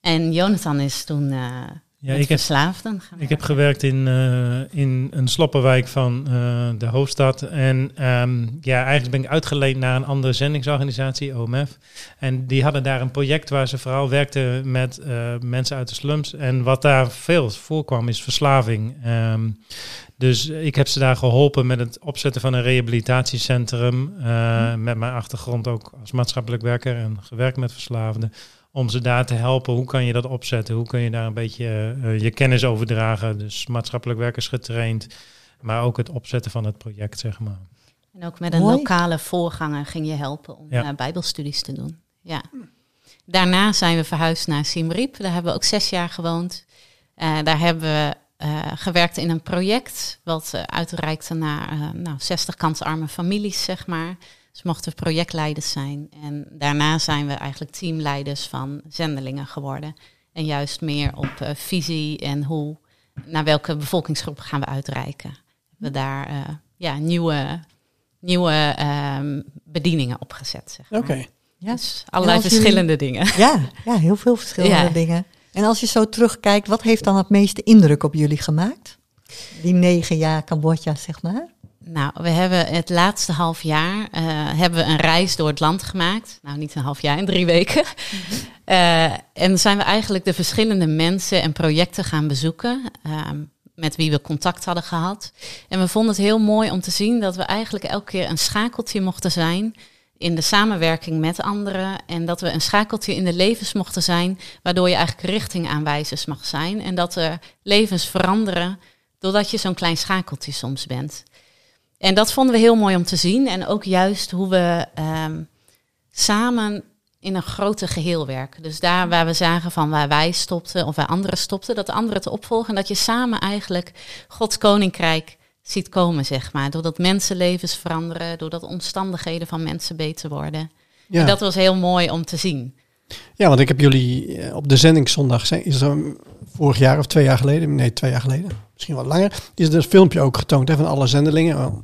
En Jonathan is toen eh Ja, ik heb, gaan ik heb gewerkt in, eh, in een sloppenwijk van de hoofdstad. En ehm, ja, eigenlijk ben ik uitgeleend naar een andere zendingsorganisatie, OMF. En die hadden daar een project waar ze vooral werkten met mensen uit de slums. En wat daar veel voorkwam is verslaving. Ehm, dus ik heb ze daar geholpen met het opzetten van een rehabilitatiecentrum. eh, Met mijn achtergrond ook als maatschappelijk werker en gewerkt met verslaafden. Om ze daar te helpen, hoe kan je dat opzetten? Hoe kun je daar een beetje eh, je kennis overdragen? Dus maatschappelijk werkers getraind. Maar ook het opzetten van het project, zeg maar. En ook met een Mooi. lokale voorganger ging je helpen om Ja. eh, bijbelstudies te doen. Ja. Daarna zijn we verhuisd naar Siem Reap. Daar hebben we ook zes jaar gewoond. Eh, daar hebben we eh, gewerkt in een project wat eh, uitreikte naar eh, nou, 60 kansarme families, zeg maar. Dus mochten we projectleiders zijn. En daarna zijn we eigenlijk teamleiders van zendelingen geworden. En juist meer op visie en hoe, naar welke bevolkingsgroep gaan we uitreiken. We daar ja, nieuwe, nieuwe ehm, bedieningen opgezet. Zeg maar. Oké. Ja. Dus allerlei als jullie- verschillende dingen. ja, ja heel veel verschillende Ja. dingen. En als je zo terugkijkt, wat heeft dan het meeste indruk op jullie gemaakt? Die negen jaar Cambodja, zeg maar. Nou, we hebben het laatste half jaar eh, hebben we een reis door het land gemaakt. Nou, niet een half jaar, in drie weken. Eh, en zijn we eigenlijk de verschillende mensen en projecten gaan bezoeken. ehm, met wie we contact hadden gehad. En we vonden het heel mooi om te zien dat we eigenlijk elke keer een schakeltje mochten zijn. In de samenwerking met anderen. En dat we een schakeltje in de levens mochten zijn. Waardoor je eigenlijk richtingaanwijzers mag zijn. En dat er levens veranderen. Doordat je zo'n klein schakeltje soms bent. En dat vonden we heel mooi om te zien. En ook juist hoe we ehm, samen in een grote geheel werken. Dus daar waar we zagen van waar wij stopten of waar anderen stopten, dat de anderen te opvolgen. En dat je samen eigenlijk Gods koninkrijk ziet komen, zeg maar. Doordat mensenlevens veranderen, doordat omstandigheden van mensen beter worden. Ja. En dat was heel mooi om te zien. ja, want ik heb jullie eh, op de zendingszondag, zijn- is er vorig jaar of twee jaar geleden, nee, twee jaar geleden, misschien wat langer, is er een filmpje ook getoond hè, van alle zendelingen.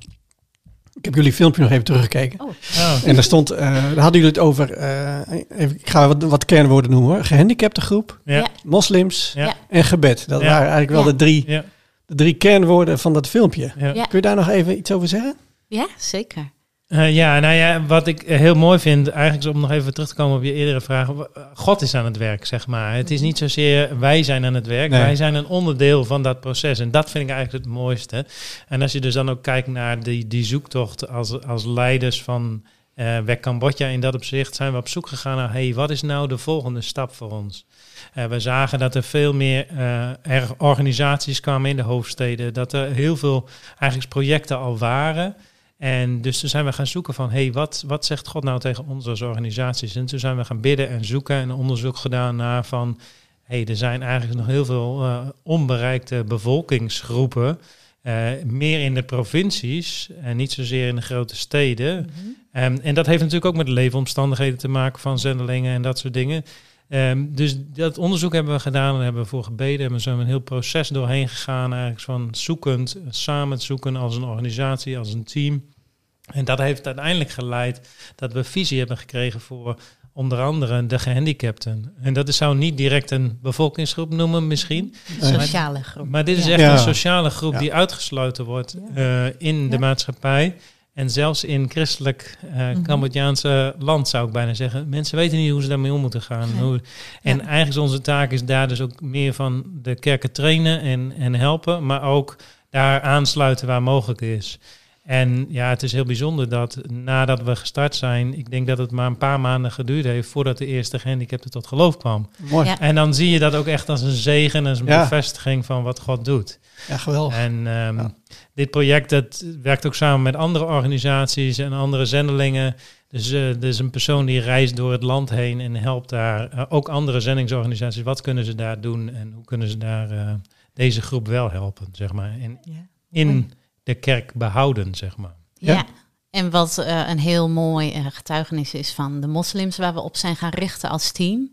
Ik heb jullie filmpje nog even teruggekeken. Oh, Oh, En daar stond, eh, daar hadden jullie het over, eh, even, ik ga wat, wat kernwoorden noemen hoor. Gehandicapte groep, ja. Moslims Ja. En gebed. Dat Ja. waren eigenlijk wel Ja. de, drie, Ja. De drie kernwoorden van dat filmpje. Ja. Ja. Kun je daar nog even iets over zeggen? ja, zeker. Eh, ja, nou ja, wat ik eh, heel mooi vind, eigenlijk is om nog even terug te komen op je eerdere vraag. w- God is aan het werk, zeg maar. Het is niet zozeer wij zijn aan het werk, Nee. wij zijn een onderdeel van dat proces. En dat vind ik eigenlijk het mooiste. En als je dus dan ook kijkt naar die, die zoektocht als, als leiders van eh Weg Cambodja in dat opzicht, zijn we op zoek gegaan naar, hey, wat is nou de volgende stap voor ons? Eh, we zagen dat er veel meer eh, er organisaties kwamen in de hoofdsteden, dat er heel veel eigenlijk projecten al waren. En dus toen zijn we gaan zoeken van, hé, hey, wat, wat zegt God nou tegen ons als organisaties? En toen zijn we gaan bidden en zoeken en onderzoek gedaan naar van, hé, hey, er zijn eigenlijk nog heel veel eh, onbereikte bevolkingsgroepen, meer in de provincies en niet zozeer in de grote steden. Ehm, en dat heeft natuurlijk ook met de leefomstandigheden te maken van zendelingen en dat soort dingen. Ehm, dus dat onderzoek hebben we gedaan en hebben we voor gebeden. Hebben we zo een heel proces doorheen gegaan, eigenlijk van zoekend, samen zoeken als een organisatie, als een team. En dat heeft uiteindelijk geleid dat we visie hebben gekregen voor onder andere de gehandicapten. En dat is, zou niet direct een bevolkingsgroep noemen misschien. Nee. Sociale groep. Maar dit is Ja. echt Ja. een sociale groep Ja. die uitgesloten wordt eh, in de maatschappij. En zelfs in christelijk eh Mhm. Cambodjaanse land zou ik bijna zeggen. Mensen weten niet hoe ze daarmee om moeten gaan. Hoe, en Ja. eigenlijk is onze taak is daar dus ook meer van de kerken trainen en, en helpen. Maar ook daar aansluiten waar mogelijk is. En ja, het is heel bijzonder dat nadat we gestart zijn, ik denk dat het maar een paar maanden geduurd heeft voordat de eerste gehandicapte tot geloof kwam. Mooi. Ja, Ja. En dan zie je dat ook echt als een zegen, als een Ja. bevestiging van wat God doet. geweldig. En ehm, Ja. dit project dat werkt ook samen met andere organisaties en andere zendelingen. Dus eh er is een persoon die reist door het land heen en helpt daar eh, ook andere zendingsorganisaties. Wat kunnen ze daar doen en hoe kunnen ze daar eh, deze groep wel helpen, zeg maar. En Ja. in de kerk behouden, zeg maar. Ja. Ja. En wat eh, een heel mooi eh, getuigenis is van de moslims waar we op zijn gaan richten als team.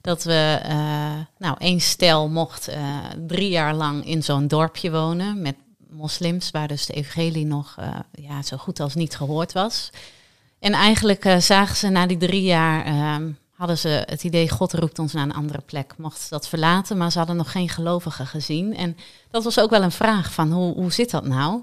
Dat we, eh, nou, één stel mocht eh, drie jaar lang in zo'n dorpje wonen met moslims, waar dus de evangelie nog eh, ja, zo goed als niet gehoord was. En eigenlijk eh, zagen ze na die drie jaar, ehm, hadden ze het idee, God roept ons naar een andere plek. Mocht ze dat verlaten, maar ze hadden nog geen gelovigen gezien. En dat was ook wel een vraag van, hoe, hoe zit dat nou?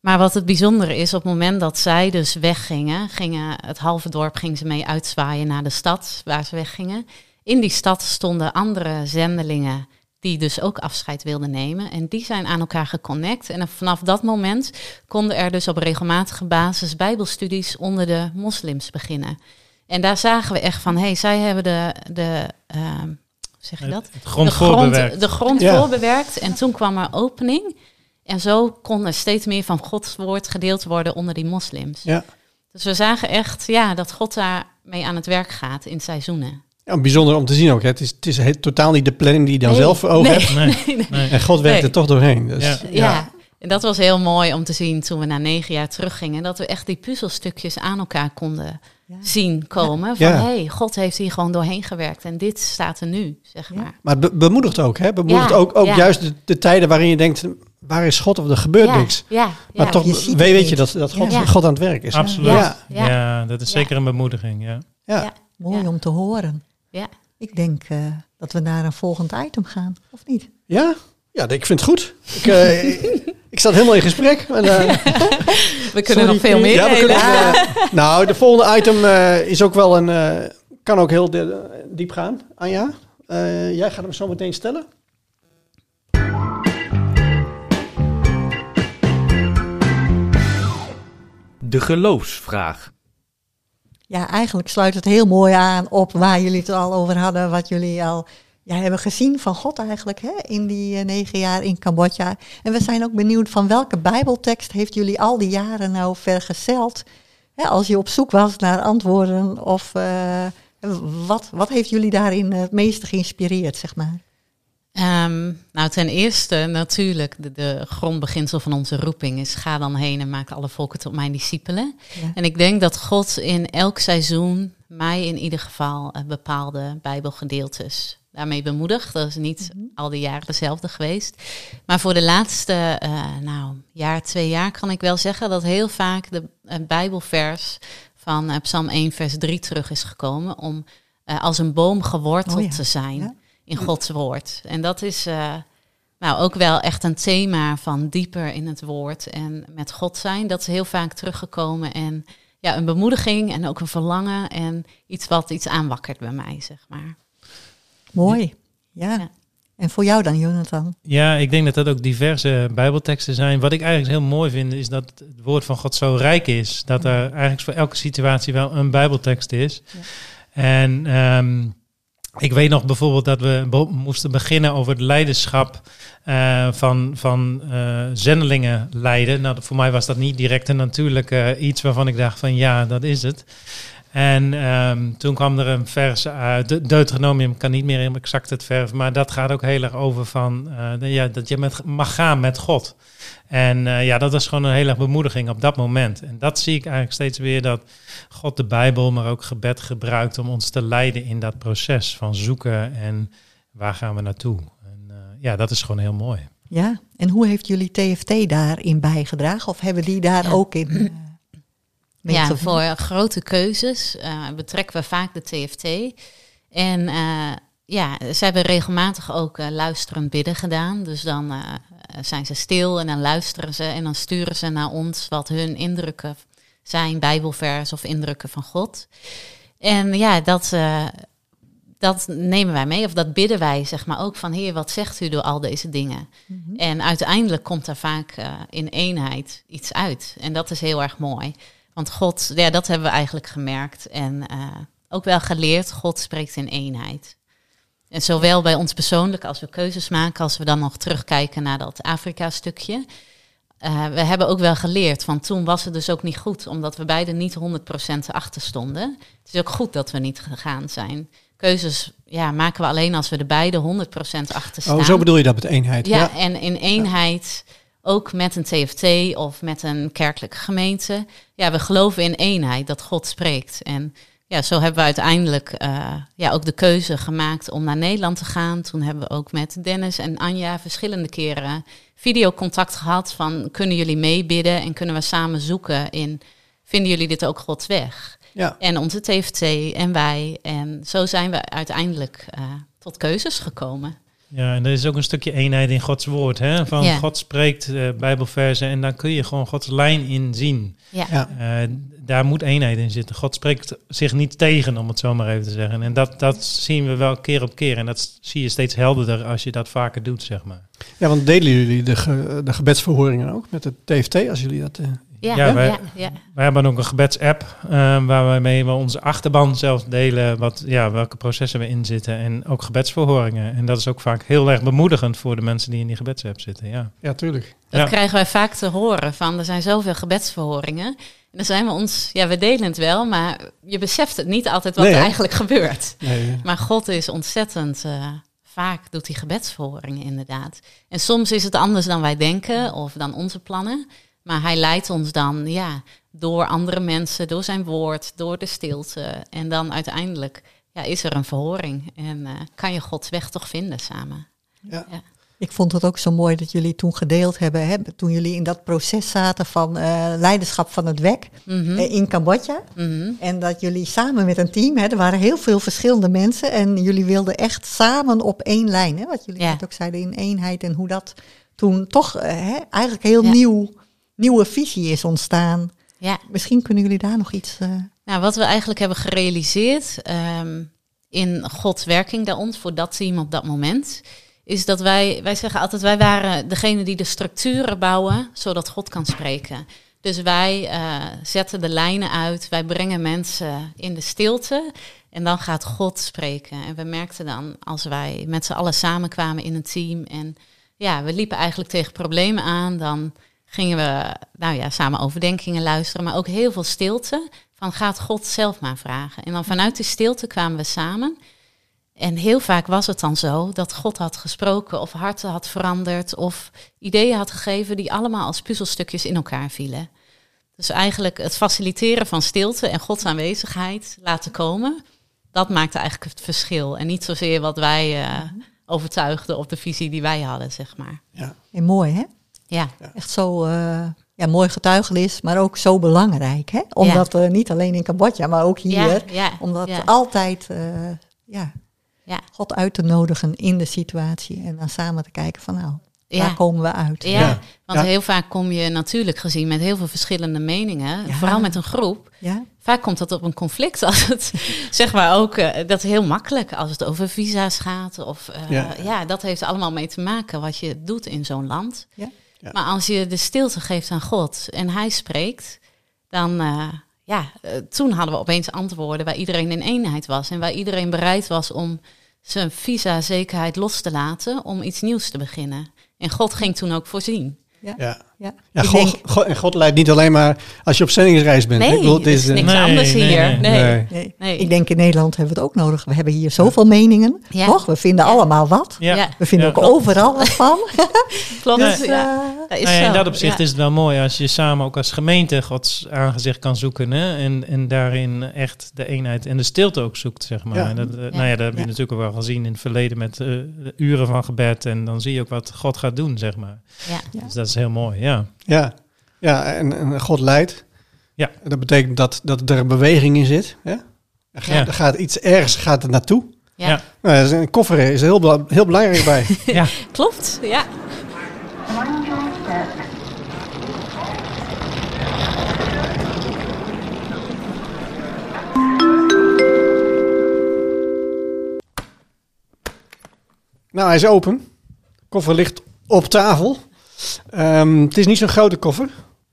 Maar wat het bijzondere is, op het moment dat zij dus weggingen, gingen het halve dorp ging ze mee uitzwaaien naar de stad waar ze weggingen. In die stad stonden andere zendelingen die dus ook afscheid wilden nemen. En die zijn aan elkaar geconnect. En vanaf dat moment konden er dus op regelmatige basis bijbelstudies onder de moslims beginnen. En daar zagen we echt van, hé, hey, zij hebben de, de ehm, hoe zeg je dat? Het grond de grond, voorbewerkt. de grond Ja. voorbewerkt. En toen kwam er opening. En zo kon er steeds meer van Gods woord gedeeld worden onder die moslims. Ja. Dus we zagen echt ja, dat God daar mee aan het werk gaat in seizoenen. Ja, bijzonder om te zien ook. Hè. Het is, het is totaal niet de planning die je dan Nee, zelf voor ogen nee, hebt. Nee, nee. En God werkt Nee. er toch doorheen. Dus, Ja. Ja. en dat was heel mooi om te zien toen we na negen jaar teruggingen. Dat we echt die puzzelstukjes aan elkaar konden Ja. zien komen. Van Ja. hé, hey, God heeft hier gewoon doorheen gewerkt. En dit staat er nu, zeg Ja. maar. Maar het be- bemoedigt ook. Hè. Bemoedigt Ja, ook, ook ja. juist de, de tijden waarin je denkt, waar is God of er gebeurt ja, niks. Ja, Maar ja. toch je weet, je dat, dat God, Ja. God aan het werk is. Absoluut. Ja. Ja, Ja. dat is Ja. zeker een bemoediging. Ja. Ja. Ja. Mooi Ja. om te horen. Ja. Ik denk eh, dat we naar een volgend item gaan, of niet? Ja? Ja, ik vind het goed. Ik, eh, ik sta helemaal in gesprek. En, eh, We kunnen Sorry, nog veel meer Ja, we kunnen, eh, nou, de volgende item eh, is ook wel een... eh, kan ook heel de- diep gaan. Anja, eh, jij gaat hem zo meteen stellen. De geloofsvraag. Ja, eigenlijk sluit het heel mooi aan op waar jullie het al over hadden, wat jullie al ja, hebben gezien van God eigenlijk hè, in die eh, negen jaar in Cambodja. En we zijn ook benieuwd van welke Bijbeltekst heeft jullie al die jaren nou vergezeld? Hè, als je op zoek was naar antwoorden of eh, Wat, wat heeft jullie daarin het meeste geïnspireerd, zeg maar? Ehm, nou, ten eerste natuurlijk, de, de grondbeginsel van onze roeping is: ga dan heen en maak alle volken tot mijn discipelen. Ja. En ik denk dat God in elk seizoen mij in ieder geval eh, bepaalde Bijbelgedeeltes daarmee bemoedigt. Dat is niet al die jaren dezelfde geweest. Maar voor de laatste, eh, nou, jaar, twee jaar kan ik wel zeggen dat heel vaak de eh, Bijbelvers van eh, Psalm 1, vers 3 terug is gekomen om als een boom geworteld Oh ja. te zijn Ja. in Gods woord. En dat is nou ook wel echt een thema van dieper in het woord en met God zijn. Dat is heel vaak teruggekomen en ja, een bemoediging en ook een verlangen en iets wat iets aanwakkert bij mij, zeg maar. Mooi. Ja. Ja. En voor jou dan, Jonathan? Ja, ik denk dat dat ook diverse Bijbelteksten zijn. Wat ik eigenlijk heel mooi vind, is dat het woord van God zo rijk is. Dat er eigenlijk voor elke situatie wel een Bijbeltekst is. Ja. En ehm, ik weet nog bijvoorbeeld dat we be- moesten beginnen over het leiderschap eh, van, van eh, zendelingen leiden. Nou, voor mij was dat niet direct en natuurlijk eh, iets waarvan ik dacht van ja, dat is het. En ehm, toen kwam er een vers uit, De- Deuteronomium, kan niet meer exact het vers, maar dat gaat ook heel erg over van, eh, de- ja, dat je met, mag gaan met God. En eh, ja, dat was gewoon een hele erg bemoediging op dat moment. En dat zie ik eigenlijk steeds weer, dat God de Bijbel, maar ook gebed gebruikt om ons te leiden in dat proces van zoeken en waar gaan we naartoe. En eh, ja, dat is gewoon heel mooi. Ja. En hoe heeft jullie TFT daarin bijgedragen? Of hebben die daar Ja. ook in? Eh, Ja, voor grote keuzes eh, betrekken we vaak de TFT. En eh, ja, ze hebben regelmatig ook eh, luisterend bidden gedaan. Dus dan eh, zijn ze stil en dan luisteren ze en dan sturen ze naar ons wat hun indrukken zijn, Bijbelvers of indrukken van God. En ja, dat, eh, dat nemen wij mee, of dat bidden wij, zeg maar ook van Heer, wat zegt u door al deze dingen? Mhm. En uiteindelijk komt daar vaak eh, in eenheid iets uit. En dat is heel erg mooi. Want God, ja, dat hebben we eigenlijk gemerkt. En eh, ook wel geleerd, God spreekt in eenheid. En zowel bij ons persoonlijk als we keuzes maken, als we dan nog terugkijken naar dat Afrika-stukje. eh, we hebben ook wel geleerd, van toen was het dus ook niet goed, omdat we beiden niet 100% achter stonden. Het is ook goed dat we niet gegaan zijn. Keuzes ja, maken we alleen als we er beide 100% achter staan. Oh, zo bedoel je dat met eenheid. Ja, Ja. en in eenheid, ook met een TFT of met een kerkelijke gemeente. Ja, we geloven in eenheid, dat God spreekt. En ja, zo hebben we uiteindelijk eh, ja, ook de keuze gemaakt om naar Nederland te gaan. Toen hebben we ook met Dennis en Anja verschillende keren videocontact gehad van kunnen jullie meebidden en kunnen we samen zoeken in vinden jullie dit ook Gods weg? Ja. En onze TFT en wij. En zo zijn we uiteindelijk eh, tot keuzes gekomen. Ja, en er is ook een stukje eenheid in Gods woord. Hè? Van Ja. God spreekt Bijbelversen en daar kun je gewoon Gods lijn in zien. Ja. Ja. Eh, daar moet eenheid in zitten. God spreekt zich niet tegen, om het zo maar even te zeggen. En dat, dat zien we wel keer op keer. En dat zie je steeds helderder als je dat vaker doet, zeg maar. ja, want delen jullie de, ge- de gebedsverhoringen ook met de TFT, als jullie dat... eh, Ja, Ja, ja, wij- ja, Wij hebben ook een gebedsapp uh, waarmee we onze achterban zelf delen, wat, ja, welke processen we in zitten. En ook gebedsverhoringen. En dat is ook vaak heel erg bemoedigend voor de mensen die in die gebedsapp zitten. Ja. ja, tuurlijk. Dat Ja. krijgen wij vaak te horen van er zijn zoveel gebedsverhoringen. En dan zijn we ons, ja, we delen het wel, maar je beseft het niet altijd wat Nee, er eigenlijk gebeurt. Nee, Maar God is ontzettend eh, vaak doet hij gebedsverhoringen inderdaad. En soms is het anders dan wij denken of dan onze plannen. Maar hij leidt ons dan ja, door andere mensen, door zijn woord, door de stilte. En dan uiteindelijk ja, is er een verhoring en eh, kan je Gods weg toch vinden samen. ja. Ik vond het ook zo mooi dat jullie toen gedeeld hebben, hè, toen jullie in dat proces zaten van eh, leiderschap van het WEC Mhm, eh, in Cambodja. mhm. En dat jullie samen met een team, hè, er waren heel veel verschillende mensen en jullie wilden echt samen op één lijn. Hè, wat jullie Ja. net ook zeiden in eenheid en hoe dat toen toch hè, eigenlijk heel Ja. nieuw, nieuwe visie is ontstaan. Ja. Misschien kunnen jullie daar nog iets... eh, Nou, wat we eigenlijk hebben gerealiseerd ehm, in Gods werking bij ons voor dat team op dat moment, is dat wij, wij zeggen altijd, wij waren degene die de structuren bouwen, zodat God kan spreken. Dus wij eh, zetten de lijnen uit, wij brengen mensen in de stilte en dan gaat God spreken. En we merkten dan, als wij met z'n allen samenkwamen in een team en ja, we liepen eigenlijk tegen problemen aan, dan gingen we nou ja, samen overdenkingen luisteren, maar ook heel veel stilte. van gaat God zelf maar vragen. En dan vanuit die stilte kwamen we samen. En heel vaak was het dan zo dat God had gesproken of harten had veranderd of ideeën had gegeven die allemaal als puzzelstukjes in elkaar vielen. Dus eigenlijk het faciliteren van stilte en Gods aanwezigheid laten komen, dat maakte eigenlijk het verschil. En niet zozeer wat wij uh, overtuigden op de visie die wij hadden, zeg maar. Ja. En mooi, hè? Ja. Echt zo uh, ja, mooi getuigenis, maar ook zo belangrijk, hè? Omdat ja. uh, niet alleen in Cambodja, maar ook hier, Ja, ja, omdat ja. altijd ja, Ja. God uit te nodigen in de situatie en dan samen te kijken van nou, Ja. waar komen we uit? Ja, Ja. want Ja. heel vaak kom je natuurlijk gezien met heel veel verschillende meningen, Ja. vooral met een groep. Ja, Vaak komt dat op een conflict als het, zeg maar ook, eh, dat is heel makkelijk als het over visa's gaat. Of eh, Ja. ja. dat heeft allemaal mee te maken wat je doet in zo'n land. Ja. Ja. Maar als je de stilte geeft aan God en hij spreekt, dan, eh, ja, eh, toen hadden we opeens antwoorden waar iedereen in eenheid was. En waar iedereen bereid was om zijn visa-zekerheid los te laten om iets nieuws te beginnen. En God ging toen ook voorzien. Ja. ja. Ja, God, denk- God- en God leidt niet alleen maar als je op zendingsreis bent. Nee, Ik bedoel, het is eh, niks Nee, anders nee, hier. nee. Nee. Nee. Nee. Nee. Ik denk in Nederland hebben we het ook nodig. We hebben hier zoveel meningen, Ja. toch? We vinden Ja. allemaal wat. Ja. Ja. We vinden Ja, ook klopt. overal wat van. Klopt. Dus, ja. eh, Dat is ja, in zo. dat opzicht Ja. is het wel mooi als je samen ook als gemeente Gods aangezicht kan zoeken. Hè? En, en daarin echt de eenheid en de stilte ook zoekt, zeg maar. Ja. En dat, eh, Nou ja, dat heb je Ja. natuurlijk ook wel gezien in het verleden met eh, uren van gebed. En dan zie je ook wat God gaat doen, zeg maar. Dus dat is heel mooi, ja. Ja, ja en, en God leidt. Ja. En Dat betekent dat, dat er beweging in zit. Hè? Er, gaat, Ja. er gaat iets ergens gaat er naartoe. Ja. Ja. Nou, een koffer is er heel, bela- heel belangrijk bij. ja. Klopt, ja. nou, hij is open. De koffer ligt op tafel. Ehm, het is niet zo'n grote koffer.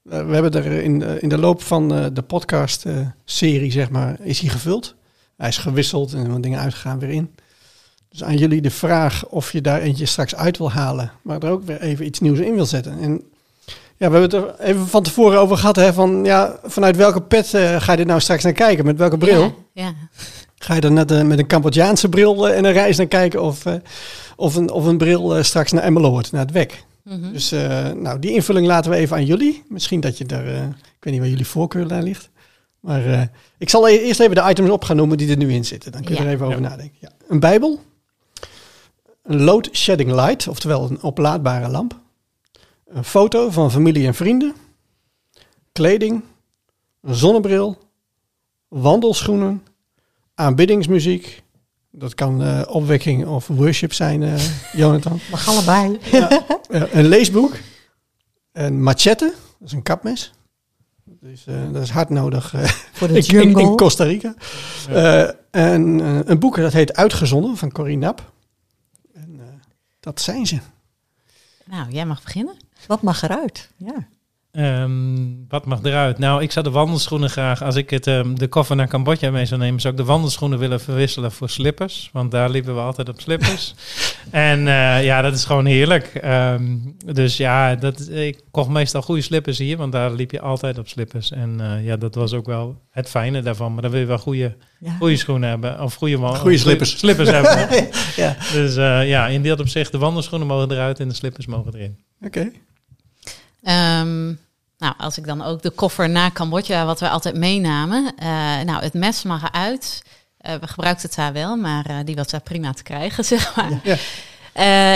Eh, we hebben er in, de- in de loop van eh, de podcast-serie, zeg maar, is hij gevuld. Hij is gewisseld en wat dingen uitgegaan weer in. Dus aan jullie de vraag of je daar eentje straks uit wil halen, maar er ook weer even iets nieuws in wil zetten. En ja, we hebben het er even van tevoren over gehad, hè, van ja, vanuit welke pet eh, ga je dit nou straks naar kijken? Met welke bril? Ja, ja. Ga je er net eh, met een Cambodjaanse bril eh, en een reis naar kijken of, eh, of, een, of een bril eh, straks naar Emmeloord, naar het WEC? Mhm. Dus eh, nou, die invulling laten we even aan jullie. Misschien dat je er, eh, ik weet niet waar jullie voorkeur daar ligt. Maar eh, ik zal e- eerst even de items op gaan noemen die er nu in zitten. Dan kun je Ja. er even over Ja. nadenken. Ja. Een bijbel. Een load shedding light, oftewel een oplaadbare lamp. Een foto van familie en vrienden. Kleding. Een zonnebril. Wandelschoenen. Aanbiddingsmuziek. Dat kan eh, opwekking of worship zijn, eh, Jonathan. mag allebei. Eh, een leesboek. Een machette, dat is een kapmes. Dus eh, dat is hard nodig eh, Voor de in, in, jungle. in Costa Rica. Eh, en eh, een boek dat heet Uitgezonden van Corinne Nap. En eh, dat zijn ze. Nou, jij mag beginnen. Wat mag eruit? Ja. Ehm, wat mag eruit? Nou, ik zou de wandelschoenen graag, als ik het, ehm, de koffer naar Cambodja mee zou nemen, zou ik de wandelschoenen willen verwisselen voor slippers. Want daar liepen we altijd op slippers. en eh, ja, dat is gewoon heerlijk. Ehm, dus ja, dat, ik kocht meestal goede slippers hier, want daar liep je altijd op slippers. En eh, ja, dat was ook wel het fijne daarvan. Maar dan wil je wel goede, Ja. goede schoenen hebben. Of goede, Goede slippers. slippers hebben. Ja. Dus eh, ja, in dat opzicht, de wandelschoenen mogen eruit en de slippers mogen erin. Oké. Ehm, nou, als ik dan ook de koffer naar Cambodja, wat we altijd meenamen. eh, nou, het mes mag eruit. Eh, we gebruikten het daar wel, maar eh, die was daar prima te krijgen, zeg maar. Ja.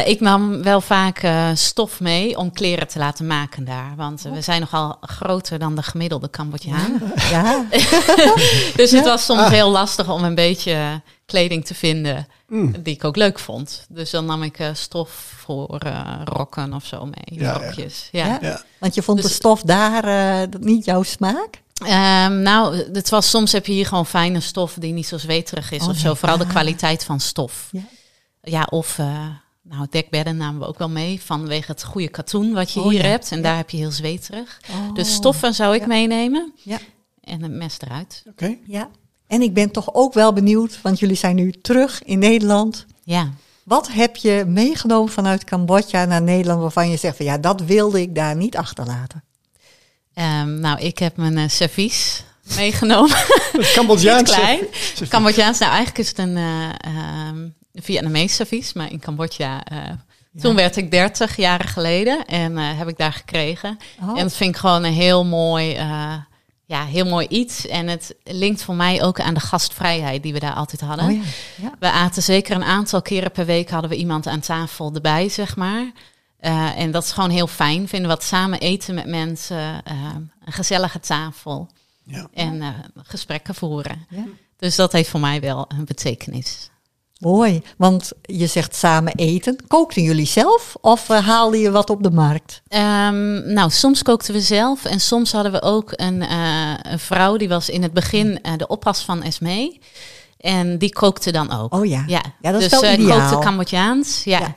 Ik nam wel vaak stof mee om kleren te laten maken daar. Want we zijn nogal groter dan de gemiddelde Cambodjaan. Ja. Dus het was soms heel lastig om een beetje kleding te vinden Mm. die ik ook leuk vond. Dus dan nam ik eh, stof voor eh, rokken of zo mee, Ja, ja. rokjes. Ja. Ja. Ja. Want je vond Dus- de stof daar eh, niet jouw smaak? Ehm, nou, het was soms heb je hier gewoon fijne stof die niet zo zweterig is Oh, of zo. nee. Vooral de kwaliteit van stof. Ja. Ja, of eh, nou, dekbedden namen we ook wel mee vanwege het goede katoen wat je Oh, hier ja. hebt. En Ja. daar heb je heel zweterig. Oh. Dus stoffen zou ik Ja. meenemen. Ja. En het mes eruit. Oké. Ja. En ik ben toch ook wel benieuwd, want jullie zijn nu terug in Nederland. Ja. Wat heb je meegenomen vanuit Cambodja naar Nederland waarvan je zegt van ja, dat wilde ik daar niet achterlaten? Ehm, nou, ik heb mijn eh, servies meegenomen. Het Cambodjaanse. klein. Cambodjaans, nou eigenlijk is het een ehm, Vietnamees servies, maar in Cambodja... eh, Toen werd ik 30 jaren geleden en eh, heb ik daar gekregen. Oh. En dat vind ik gewoon een heel mooi, eh, ja, heel mooi iets. En het linkt voor mij ook aan de gastvrijheid die we daar altijd hadden. Oh ja. Ja. We aten zeker een aantal keren per week hadden we iemand aan tafel erbij, zeg maar. Eh, en dat is gewoon heel fijn. Vinden we wat samen eten met mensen, eh, een gezellige tafel Ja. en eh, gesprekken voeren. Ja. Dus dat heeft voor mij wel een betekenis. Mooi, want je zegt samen eten. Kookten jullie zelf of uh, haalde je wat op de markt? Ehm, nou, soms kookten we zelf en soms hadden we ook een, eh, een vrouw die was in het begin eh, de oppas van Esmee. En die kookte dan ook. Oh ja, Ja, Ja, dat is dus wel eh, ideaal. kookte Cambodjaans. Ja. Ja.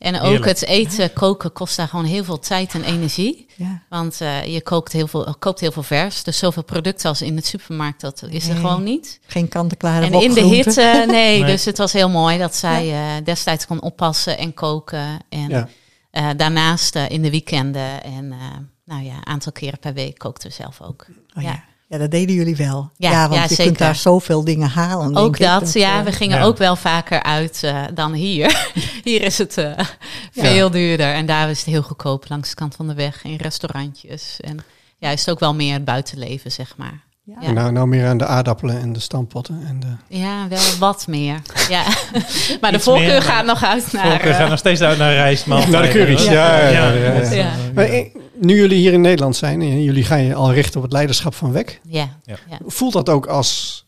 En ook Heerlijk. het eten, koken kost daar gewoon heel veel tijd en energie. Ja. Want eh, je kookt heel, veel, koopt heel veel vers. Dus zoveel producten als in het supermarkt, dat is er gewoon niet. Geen kant-en-klare En in de hitte, nee, Nee. Dus het was heel mooi dat zij eh, destijds kon oppassen en koken. En Ja. eh, daarnaast in de weekenden en eh, nou ja, een aantal keren per week kookten we zelf ook. Oh, ja. Ja. dat deden jullie wel. Ja, Ja, want ja, je zeker. kunt daar zoveel dingen halen. Ook dat, ja. eh, We gingen ja. ook wel vaker uit eh, dan hier. hier is het eh, veel duurder. En daar is het heel goedkoop langs de kant van de weg. In restaurantjes. En ja, is het ook wel meer het buitenleven, zeg maar. Ja. Nou, nou meer aan de aardappelen en de stampotten. En de... Ja, wel wat meer. Ja. maar de voorkeur meer, gaat nog uit naar... Volker eh, gaat nog steeds uit naar rijstmaaltijden. Naar de curry's, ja, ja, ja, ja. dat, Ja. Maar nu jullie hier in Nederland zijn, en jullie gaan je al richten op het leiderschap van WEC. ja. Ja. Voelt dat ook als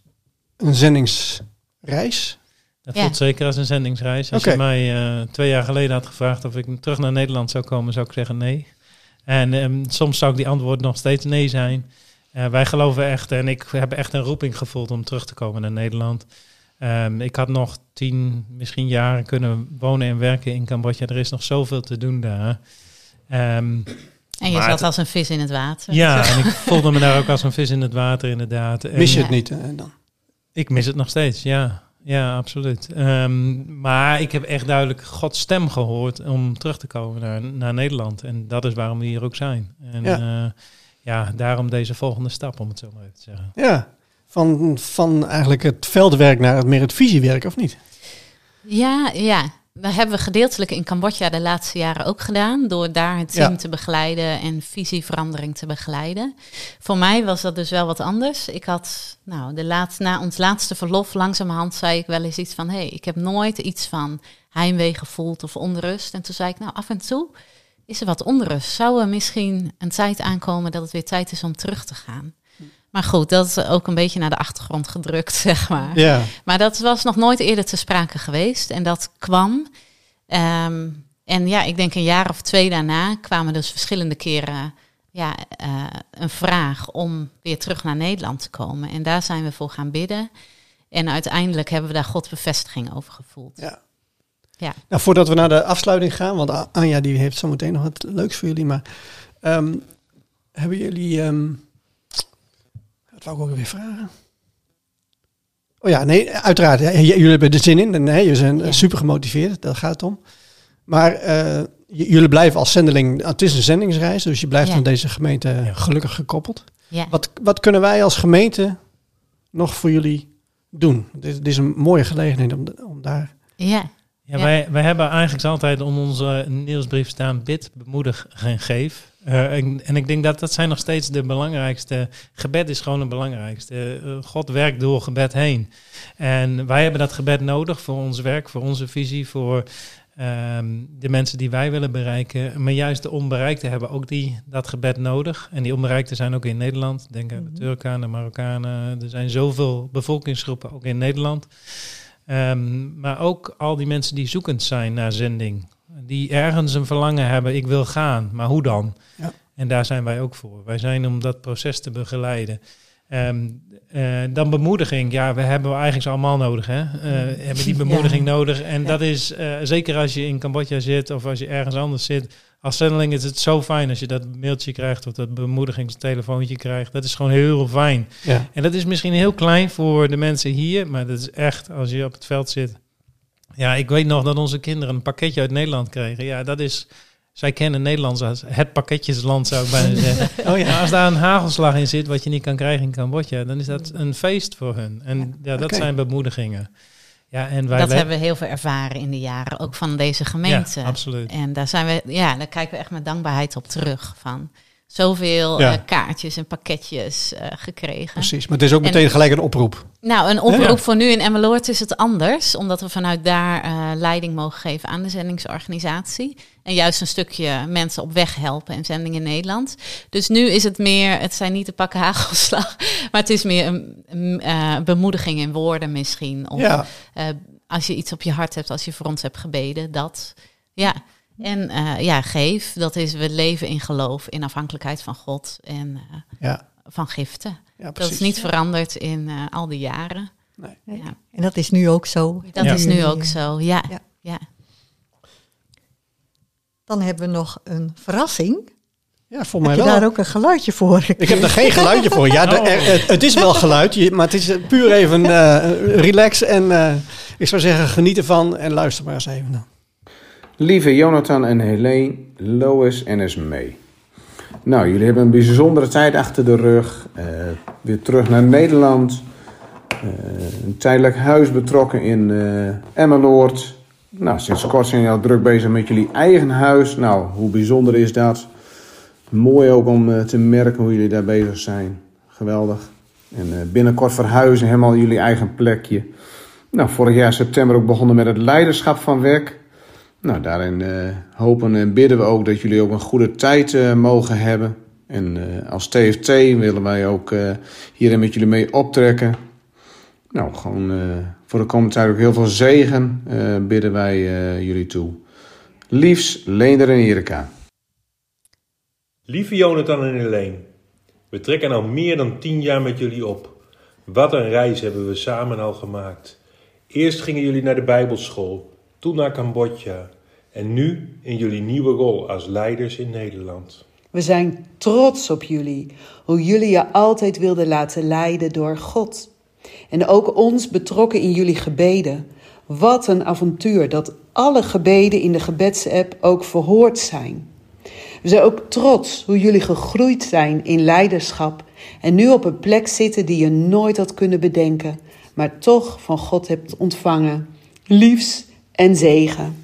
een zendingsreis? Dat Ja. voelt zeker als een zendingsreis. Als je mij eh, twee jaar geleden had gevraagd of ik terug naar Nederland zou komen, zou ik zeggen nee. En ehm, soms zou ik die antwoord nog steeds nee zijn. Eh, wij geloven echt, en ik heb echt een roeping gevoeld om terug te komen naar Nederland. Ehm, ik had nog tien, misschien jaren kunnen wonen en werken in Cambodja. Er is nog zoveel te doen daar. Ehm, En je Maar zat het- als een vis in het water. ja, en ik voelde me daar ook als een vis in het water, inderdaad. En- Mis je Ja. het niet eh, dan? Ik mis het nog steeds, ja. Ja, absoluut. Ehm, maar ik heb echt duidelijk Gods stem gehoord om terug te komen naar, naar Nederland. En dat is waarom we hier ook zijn. En Ja. ja, ja daarom deze volgende stap, om het zo maar even te zeggen. Ja, van, van eigenlijk het veldwerk naar het, meer het visiewerk, of niet? Ja, ja. Dat hebben we gedeeltelijk in Cambodja de laatste jaren ook gedaan. Door daar het team Ja. te begeleiden en visieverandering te begeleiden. Voor mij was dat dus wel wat anders. Ik had, nou, de laatste, na ons laatste verlof, langzamerhand zei ik wel eens iets van: hé, hey, ik heb nooit iets van heimwee gevoeld of onrust. En toen zei ik, nou, af en toe is er wat onrust. Zou er misschien een tijd aankomen dat het weer tijd is om terug te gaan? Maar goed, dat is ook een beetje naar de achtergrond gedrukt, zeg maar. Ja, Maar dat was nog nooit eerder te sprake geweest. En dat kwam. ehm, en ja, ik denk een jaar of twee daarna kwamen dus verschillende keren ja, eh, een vraag om weer terug naar Nederland te komen. En daar zijn we voor gaan bidden. En uiteindelijk hebben we daar God bevestiging over gevoeld. ja. Ja. Nou, voordat we naar de afsluiting gaan, want Anja die heeft zo meteen nog wat leuks voor jullie, maar ehm, hebben jullie, ehm, wat wou ik ook weer vragen? Oh ja, nee, uiteraard. hè, jullie hebben er zin in nee, jullie zijn eh, Ja. super gemotiveerd, daar gaat het om. Maar eh, jullie blijven als zendeling, het is een zendingsreis, dus je blijft Ja. aan deze gemeente gelukkig gekoppeld. Ja. Wat, wat kunnen wij als gemeente nog voor jullie doen? Dit, dit is een mooie gelegenheid om, om daar... ja. Ja, Ja. Wij, wij hebben eigenlijk altijd om onze nieuwsbrief staan bid, bemoedig en geef. Eh, en, en ik denk dat dat zijn nog steeds de belangrijkste. Gebed is gewoon het belangrijkste. Eh, God werkt door gebed heen. En wij hebben dat gebed nodig voor ons werk, voor onze visie, voor ehm, de mensen die wij willen bereiken. Maar juist de onbereikten hebben ook die, dat gebed nodig. En die onbereikten zijn ook in Nederland. Denk aan de Turken, aan de Marokkanen. Er zijn zoveel bevolkingsgroepen ook in Nederland. Ehm, maar ook al die mensen die zoekend zijn naar zending. Die ergens een verlangen hebben, ik wil gaan, maar hoe dan? Ja. En daar zijn wij ook voor. Wij zijn om dat proces te begeleiden. Ehm, eh, dan bemoediging. Ja, we hebben we eigenlijk allemaal nodig. Hè? Eh, hebben die bemoediging nodig. En Ja. dat is eh, zeker als je in Cambodja zit of als je ergens anders zit. Als zendeling is het zo fijn als je dat mailtje krijgt of dat bemoedigingstelefoontje krijgt. Dat is gewoon heel fijn. Ja. En dat is misschien heel klein voor de mensen hier, maar dat is echt als je op het veld zit. Ja, ik weet nog dat onze kinderen een pakketje uit Nederland kregen. Ja, dat is zij kennen Nederland als het pakketjesland, zou ik bijna zeggen. Oh ja. Maar als daar een hagelslag in zit, wat je niet kan krijgen in Cambodja, dan is dat een feest voor hun. En ja, dat zijn bemoedigingen. Ja, en wij dat hebben we heel veel ervaren in de jaren, ook van deze gemeente. Ja, absoluut. En daar zijn we, ja, daar kijken we echt met dankbaarheid op terug. Van zoveel Ja. eh, kaartjes en pakketjes eh, gekregen. Precies, maar het is ook En- meteen gelijk een oproep. Nou, een oproep Ja. voor nu in Emmeloord is het anders, omdat we vanuit daar eh, leiding mogen geven aan de zendingsorganisatie. En juist een stukje mensen op weg helpen en zending in Nederland. Dus nu is het meer, het zijn niet de pakken hagelslag, maar het is meer een, een, bemoediging in woorden misschien. Of Ja, als je iets op je hart hebt, als je voor ons hebt gebeden, dat. Ja. En eh, ja, geef. Dat is, we leven in geloof, in afhankelijkheid van God en eh, ja, van giften. ja Dat is niet veranderd in eh, al die jaren. Nee. Ja. En dat is nu ook zo. Dat Ja. is nu ook zo, ja. Ja. ja. Dan hebben we nog een verrassing. Ja, voor Heb mij je wel. daar ook een geluidje voor? Ik heb er geen geluidje voor. Ja, de- Oh. er- het, het is wel geluid, je- maar het is puur even eh relax. En eh, ik zou zeggen, geniet ervan en luister maar eens even. naar. Lieve Jonathan en Helene, Lois en Esmee. Nou, jullie hebben een bijzondere tijd achter de rug. Eh, weer terug naar Nederland. Eh, een tijdelijk huis betrokken in eh Emmeloord. Nou, sinds kort zijn jullie al druk bezig met jullie eigen huis. Nou, hoe bijzonder is dat? Mooi ook om te merken hoe jullie daar bezig zijn. Geweldig. En binnenkort verhuizen, helemaal jullie eigen plekje. Nou, vorig jaar september ook begonnen met het leiderschap van werk. Nou, daarin eh, hopen en bidden we ook dat jullie ook een goede tijd eh, mogen hebben. En eh, als TFT willen wij ook hierin met jullie mee optrekken. Nou, gewoon voor de komende tijd ook heel veel zegen bidden wij jullie toe. Liefs, Leender en Erika. Lieve Jonathan en Helene, we trekken al meer dan tien jaar met jullie op. Wat een reis hebben we samen al gemaakt. Eerst gingen jullie naar de Bijbelschool, toen naar Cambodja en nu in jullie nieuwe rol als leiders in Nederland. We zijn trots op jullie, hoe jullie je altijd wilden laten leiden door God. En ook ons betrokken in jullie gebeden. Wat een avontuur dat alle gebeden in de gebedsapp ook verhoord zijn. We zijn ook trots hoe jullie gegroeid zijn in leiderschap en nu op een plek zitten die je nooit had kunnen bedenken, maar toch van God hebt ontvangen. Liefs en zegen.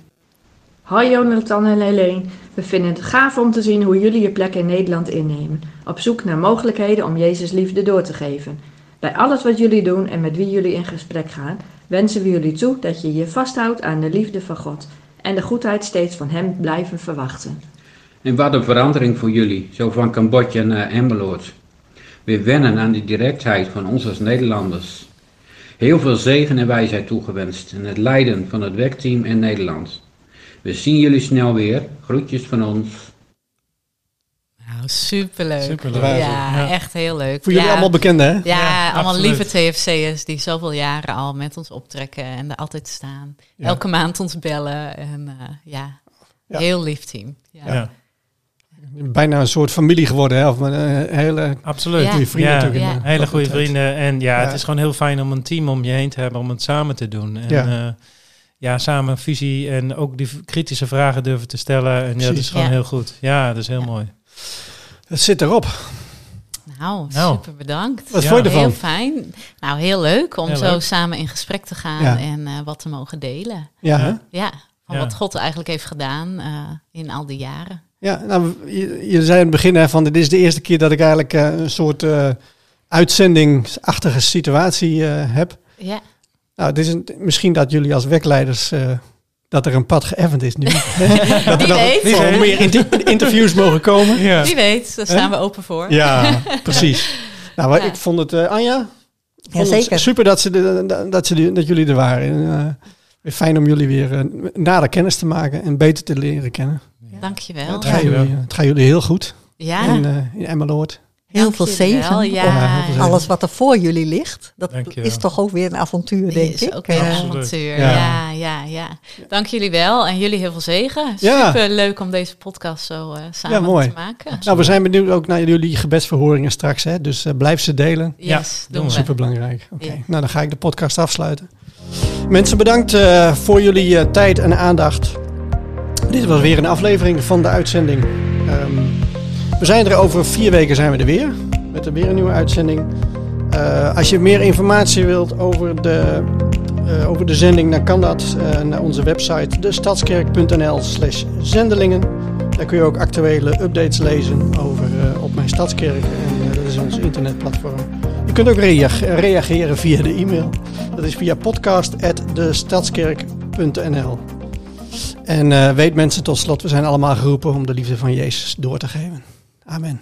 Hoi Jonathan en Helene. We vinden het gaaf om te zien hoe jullie je plek in Nederland innemen. Op zoek naar mogelijkheden om Jezus liefde door te geven. Bij alles wat jullie doen en met wie jullie in gesprek gaan, wensen we jullie toe dat je je vasthoudt aan de liefde van God en de goedheid steeds van Hem blijven verwachten. En wat een verandering voor jullie, zo van Cambodja naar Emmeloord. Weer wennen aan die directheid van ons als Nederlanders. Heel veel zegen en wijsheid toegewenst in het leiden van het werkteam in Nederland. We zien jullie snel weer. Groetjes van ons. Nou, superleuk. Superleuk. Ja, Ja. echt heel leuk. Voor jullie ja, allemaal bekend, hè? Ja, Ja, allemaal absoluut. lieve TFC'ers die zoveel jaren al met ons optrekken en er altijd staan. Ja. Elke maand ons bellen en eh, ja, Ja. heel lief team. Ja. Bijna een soort familie geworden, hè? Of een eh, hele absoluut. Goede vrienden Ja, natuurlijk. ja. in de Hele goede tijd. vrienden. En ja, Ja. het is gewoon heel fijn om een team om je heen te hebben om het samen te doen. En Ja. ja, ja samen visie en ook die kritische vragen durven te stellen. En ja, dat is gewoon Ja. heel goed. Ja, dat is heel Ja. mooi. Het zit erop. Nou, Nou. super bedankt. Wat Ja. vond je ervan? Heel fijn. Nou, heel leuk om Heel zo leuk. samen in gesprek te gaan Ja. en eh, wat te mogen delen. Ja, Ja. hè? Ja, van Ja. wat God eigenlijk heeft gedaan eh, in al die jaren. Ja, nou, je, je zei in het begin hè, van dit is de eerste keer dat ik eigenlijk eh, een soort eh, uitzendingsachtige situatie eh, heb. Ja, Nou, het is een, misschien dat jullie als werkleiders, eh, dat er een pad geëffend is nu. dat er Wie nog meer inter- interviews mogen komen. Ja. wie weet, daar staan we open voor. Ja, precies. Nou, maar Ja. ik vond het, eh, Anja, vond het Jazeker. super dat, ze de, dat, ze, dat jullie er waren. En, fijn om jullie weer nader kennis te maken en beter te leren kennen. Dankjewel. Het, Ja, gaat jullie, het gaat jullie heel goed ja. in, eh in Emmeloord. Heel veel zegen. Ja, zegen. Alles wat er voor jullie ligt, dat Dankjewel. is toch ook weer een avontuur, denk is ik. ook weer een Eh, Absoluut. avontuur. Ja. Ja. ja, ja, Dank jullie wel en jullie heel veel zegen. Ja. Super leuk om deze podcast zo eh, samen Ja, mooi. te maken. Nou, we zijn benieuwd ook naar jullie gebedsverhoringen straks. Hè? Dus eh, blijf ze delen. Ja, Yes, doen doen we. we. Super belangrijk. Oké, Ja. nou dan ga ik de podcast afsluiten. Mensen, bedankt eh, voor jullie tijd en aandacht. Dit was weer een aflevering van de uitzending. Ehm, we zijn er over vier weken zijn we er weer. Met er weer een nieuwe uitzending. Eh, als je meer informatie wilt over de, eh, over de zending, dan kan dat eh, naar onze website destadskerk.nl slash zendelingen. Daar kun je ook actuele updates lezen over op mijn Stadskerk. En dat is ons internetplatform. Je kunt ook rea- reageren via de e-mail. Dat is via podcast.destadskerk.nl. En weet mensen tot slot, we zijn allemaal geroepen om de liefde van Jezus door te geven. Amen.